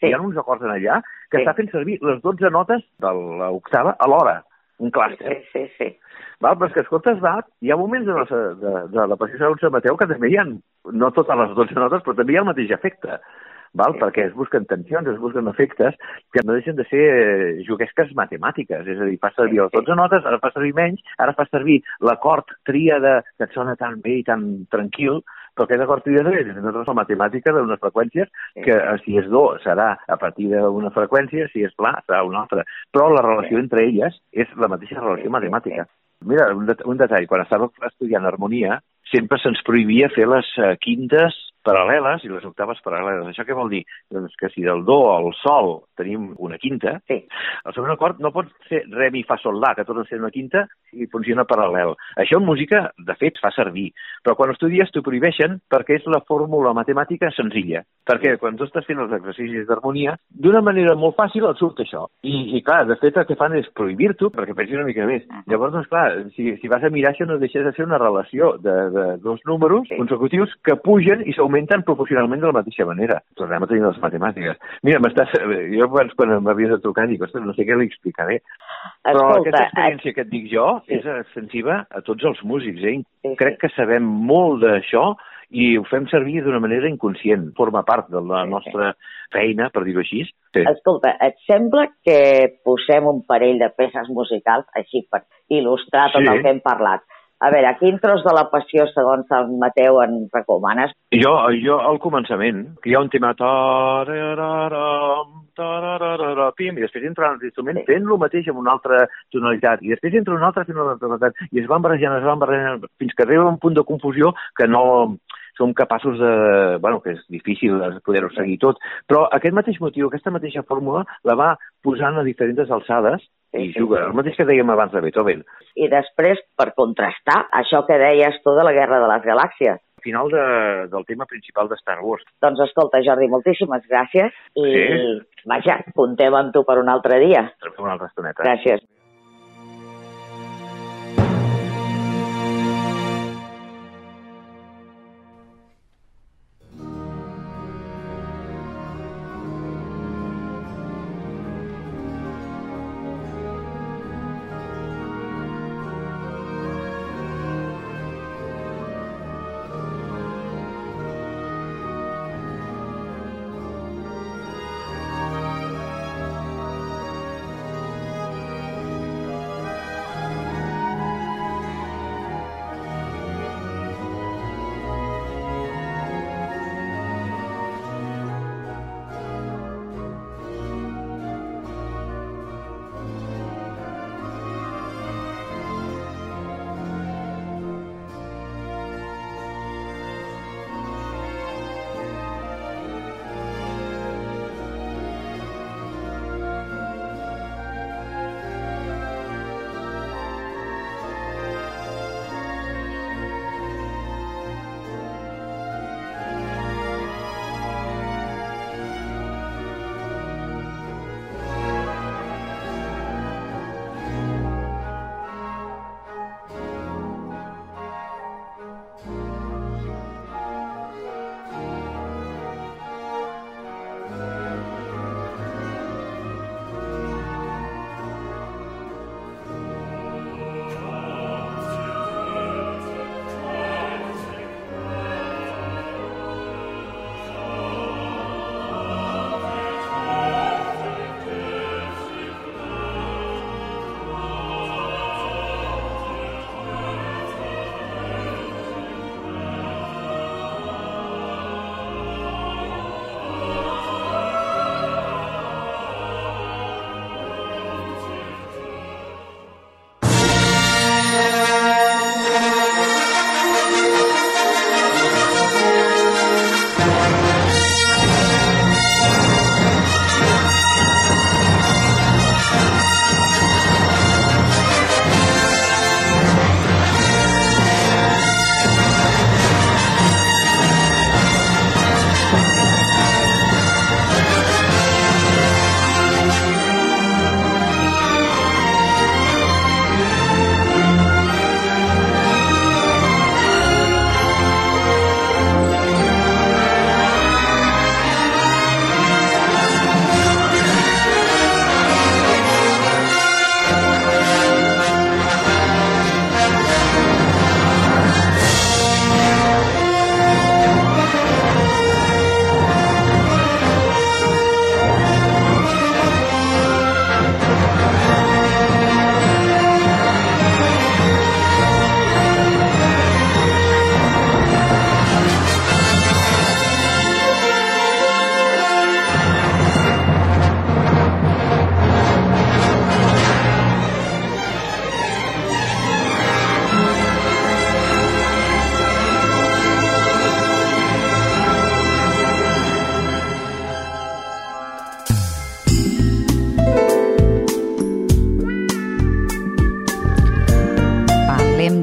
G: sí. hi ha uns acords en allà que sí. està fent servir les 12 notes de l'octava alhora, un clàster.
D: Sí, sí, sí.
G: Val? Però és que escoltes Bach, hi ha moments de la, de, de la passió de Sant Mateu que també hi ha, no totes les 12 notes, però també hi ha el mateix efecte val? perquè es busquen tensions, es busquen efectes que no deixen de ser eh, juguesques matemàtiques, és a dir, fa servir les 12 notes, ara fa servir menys, ara fa servir l'acord tríada que et sona tan bé i tan tranquil, però aquest acord tríada és la matemàtica d'unes freqüències que eh, si és do serà a partir d'una freqüència, si és pla serà una altra, però la relació entre elles és la mateixa relació matemàtica. Mira, un, det un detall, quan estava estudiant harmonia, sempre se'ns prohibia fer les uh, quintes paral·leles i les octaves paral·leles. Això què vol dir? Doncs que si del do al sol tenim una quinta, sí. el segon acord no pot ser re, mi, fa, sol, la, que tot ser una quinta i funciona paral·lel. Això en música, de fet, fa servir, però quan estudies t'ho prohibeixen perquè és la fórmula matemàtica senzilla. Perquè quan tu estàs fent els exercicis d'harmonia, d'una manera molt fàcil et surt això. I, i clar, de fet el que fan és prohibir-t'ho perquè pensis una mica més. Llavors, doncs clar, si, si vas a mirar això no deixes de ser una relació de, de dos números consecutius que pugen i s'augmenten proporcionalment de la mateixa manera. Tornem a tenir les matemàtiques. Mira, m'estàs... Jo abans quan m'havies de trucar dic, ostres, no sé què li explicaré. Però Escolta, aquesta experiència et... que et dic jo sí. és extensiva a tots els músics, eh? Sí, Crec que sabem molt d'això i ho fem servir d'una manera inconscient. Forma part de la nostra feina, per dir-ho així.
D: Sí. Escolta, et sembla que posem un parell de peces musicals així per il·lustrar tot sí. el que hem parlat? A veure, quin tros de la passió, segons el Mateu, en recomanes?
G: Jo, jo al començament, que hi ha un tema... Pim, i després entra un instrument sí. fent el mateix amb una altra tonalitat, i després entra un altre fent una altra tonalitat, i es van barrejant, es van barrejant, fins que arriba un punt de confusió que no, som capaços de... bueno, que és difícil poder-ho seguir tot, però aquest mateix motiu, aquesta mateixa fórmula, la va posant a diferents alçades i juga, el mateix que dèiem abans de Beethoven.
D: I després, per contrastar, això que deies tu de la Guerra de les Galàxies,
G: final de, del tema principal de Star Wars.
D: Doncs escolta, Jordi, moltíssimes gràcies i, sí. vaja, comptem amb tu per un altre dia.
G: Per una altra estoneta.
D: Gràcies.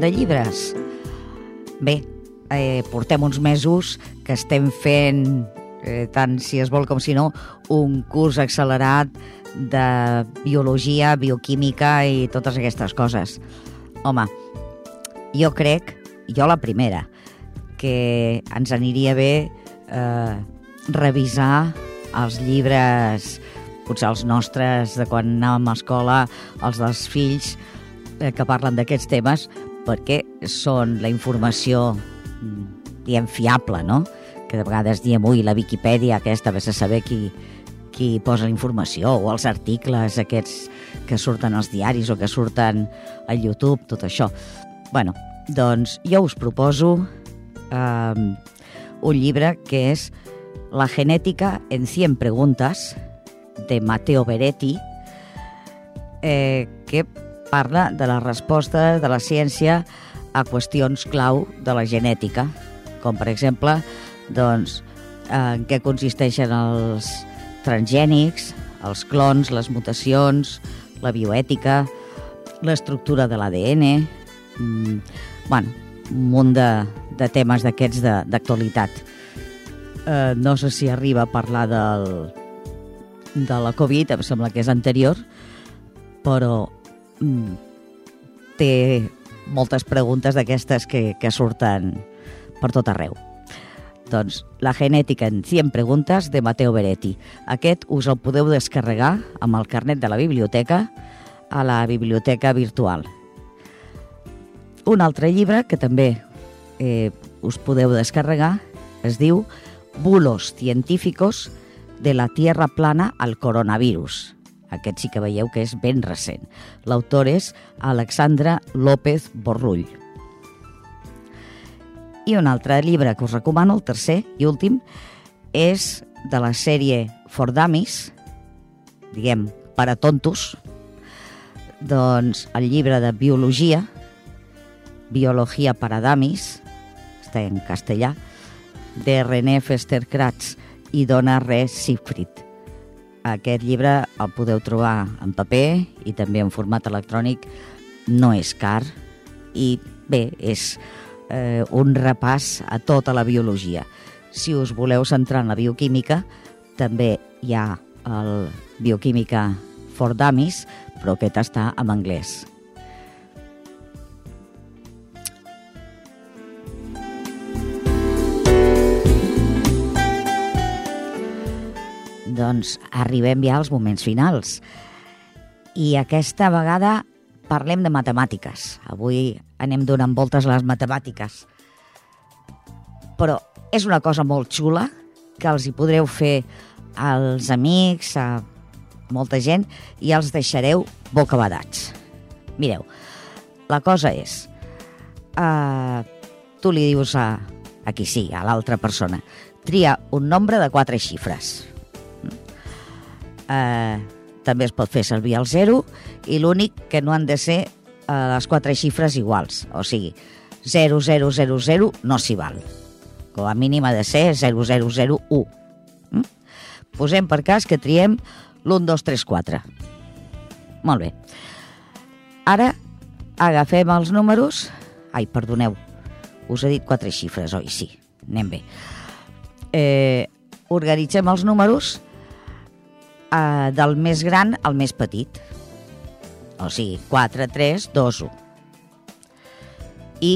A: Llibres. Bé, eh, portem uns mesos que estem fent, eh, tant si es vol com si no, un curs accelerat de biologia, bioquímica i totes aquestes coses. Home, jo crec, jo la primera, que ens aniria bé eh, revisar els llibres, potser els nostres, de quan anàvem a escola, els dels fills, eh, que parlen d'aquests temes, perquè són la informació, diem, fiable, no? Que de vegades diem, ui, la Viquipèdia aquesta, vés a saber qui, qui posa la informació, o els articles aquests que surten als diaris o que surten a YouTube, tot això. bueno, doncs jo us proposo eh, un llibre que és La genètica en 100 preguntes, de Matteo Beretti, eh, que parla de les respostes de la ciència a qüestions clau de la genètica, com per exemple doncs, en què consisteixen els transgènics, els clons, les mutacions, la bioètica, l'estructura de l'ADN, mm, bueno, un munt de, de temes d'aquests d'actualitat. Eh, no sé si arriba a parlar del, de la Covid, em sembla que és anterior, però té moltes preguntes d'aquestes que, que surten per tot arreu. Doncs La genètica en 100 preguntes de Mateo Beretti. Aquest us el podeu descarregar amb el carnet de la biblioteca a la biblioteca virtual. Un altre llibre que també eh, us podeu descarregar es diu Bulos científicos de la Tierra plana al coronavirus. Aquest sí que veieu que és ben recent. L'autor és Alexandra López Borrull. I un altre llibre que us recomano, el tercer i últim, és de la sèrie For Dummies, diguem, per a tontos, doncs el llibre de biologia, Biologia para Damis, està en castellà, de René Fester-Kratz i Dona Res Siegfried. Aquest llibre el podeu trobar en paper i també en format electrònic. No és car i bé, és eh, un repàs a tota la biologia. Si us voleu centrar en la bioquímica, també hi ha el Bioquímica for Dummies, però aquest està en anglès. Doncs arribem ja als moments finals. I aquesta vegada parlem de matemàtiques. Avui anem donant voltes a les matemàtiques. Però és una cosa molt xula que els hi podreu fer als amics, a molta gent, i els deixareu bocabadats. Mireu, la cosa és... Uh, tu li dius a, a qui sí, a l'altra persona, tria un nombre de quatre xifres eh, també es pot fer servir el 0 i l'únic que no han de ser eh, les quatre xifres iguals, o sigui, 0000 no s'hi val. Com a mínim ha de ser 0001. Mm? Posem per cas que triem l'1, 2, 3, 4. Molt bé. Ara agafem els números... Ai, perdoneu, us he dit quatre xifres, oi? Sí, anem bé. Eh, organitzem els números eh, del més gran al més petit. O sigui, 4, 3, 2, 1. I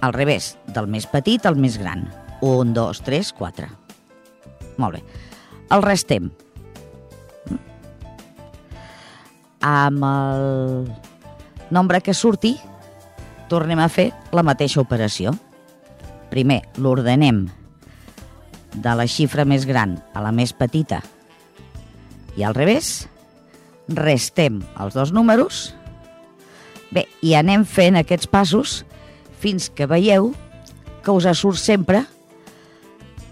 A: al revés, del més petit al més gran. 1, 2, 3, 4. Molt bé. El restem. Amb el nombre que surti, tornem a fer la mateixa operació. Primer, l'ordenem de la xifra més gran a la més petita i al revés, restem els dos números, bé, i anem fent aquests passos fins que veieu que us surt sempre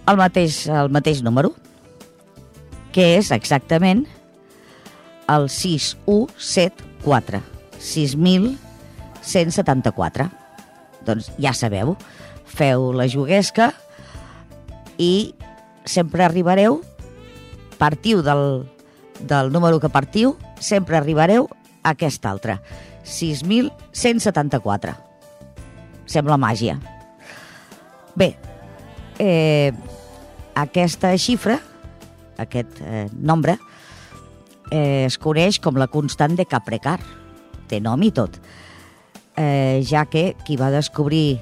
A: el mateix, el mateix número, que és exactament el 6174, 6.174. Doncs ja sabeu, feu la juguesca i sempre arribareu, partiu del del número que partiu, sempre arribareu a aquest altre, 6.174. sembla màgia. Bé, eh, aquesta xifra, aquest eh, nombre, eh, es coneix com la constant de Caprecar. Té nom i tot. Eh, ja que qui va descobrir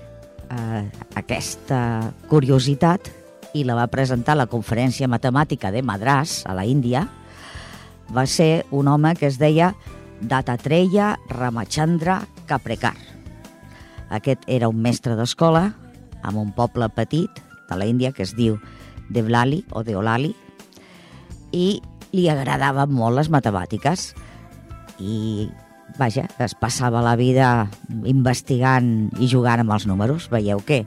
A: eh, aquesta curiositat i la va presentar a la conferència matemàtica de Madras, a la Índia, va ser un home que es deia Datatreya Ramachandra Kaprekar. Aquest era un mestre d'escola en un poble petit de la Índia que es diu Devlali o Deolali i li agradaven molt les matemàtiques i vaja, es passava la vida investigant i jugant amb els números. Veieu que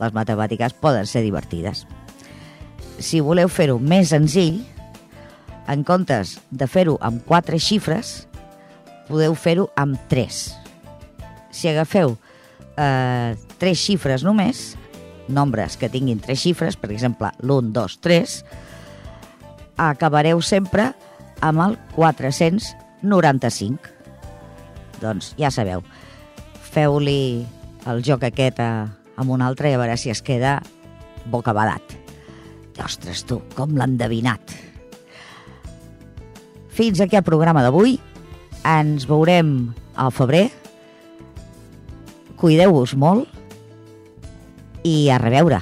A: les matemàtiques poden ser divertides. Si voleu fer-ho més senzill, en comptes de fer-ho amb quatre xifres, podeu fer-ho amb tres. Si agafeu eh, tres xifres només, nombres que tinguin tres xifres, per exemple, l'1, 2, 3, acabareu sempre amb el 495. Doncs ja sabeu, feu-li el joc aquest a, amb un altre i a veure si es queda bocabadat. Ostres, tu, com l'ha endevinat. Fins aquí el programa d'avui. Ens veurem al febrer. Cuideu-vos molt i a reveure.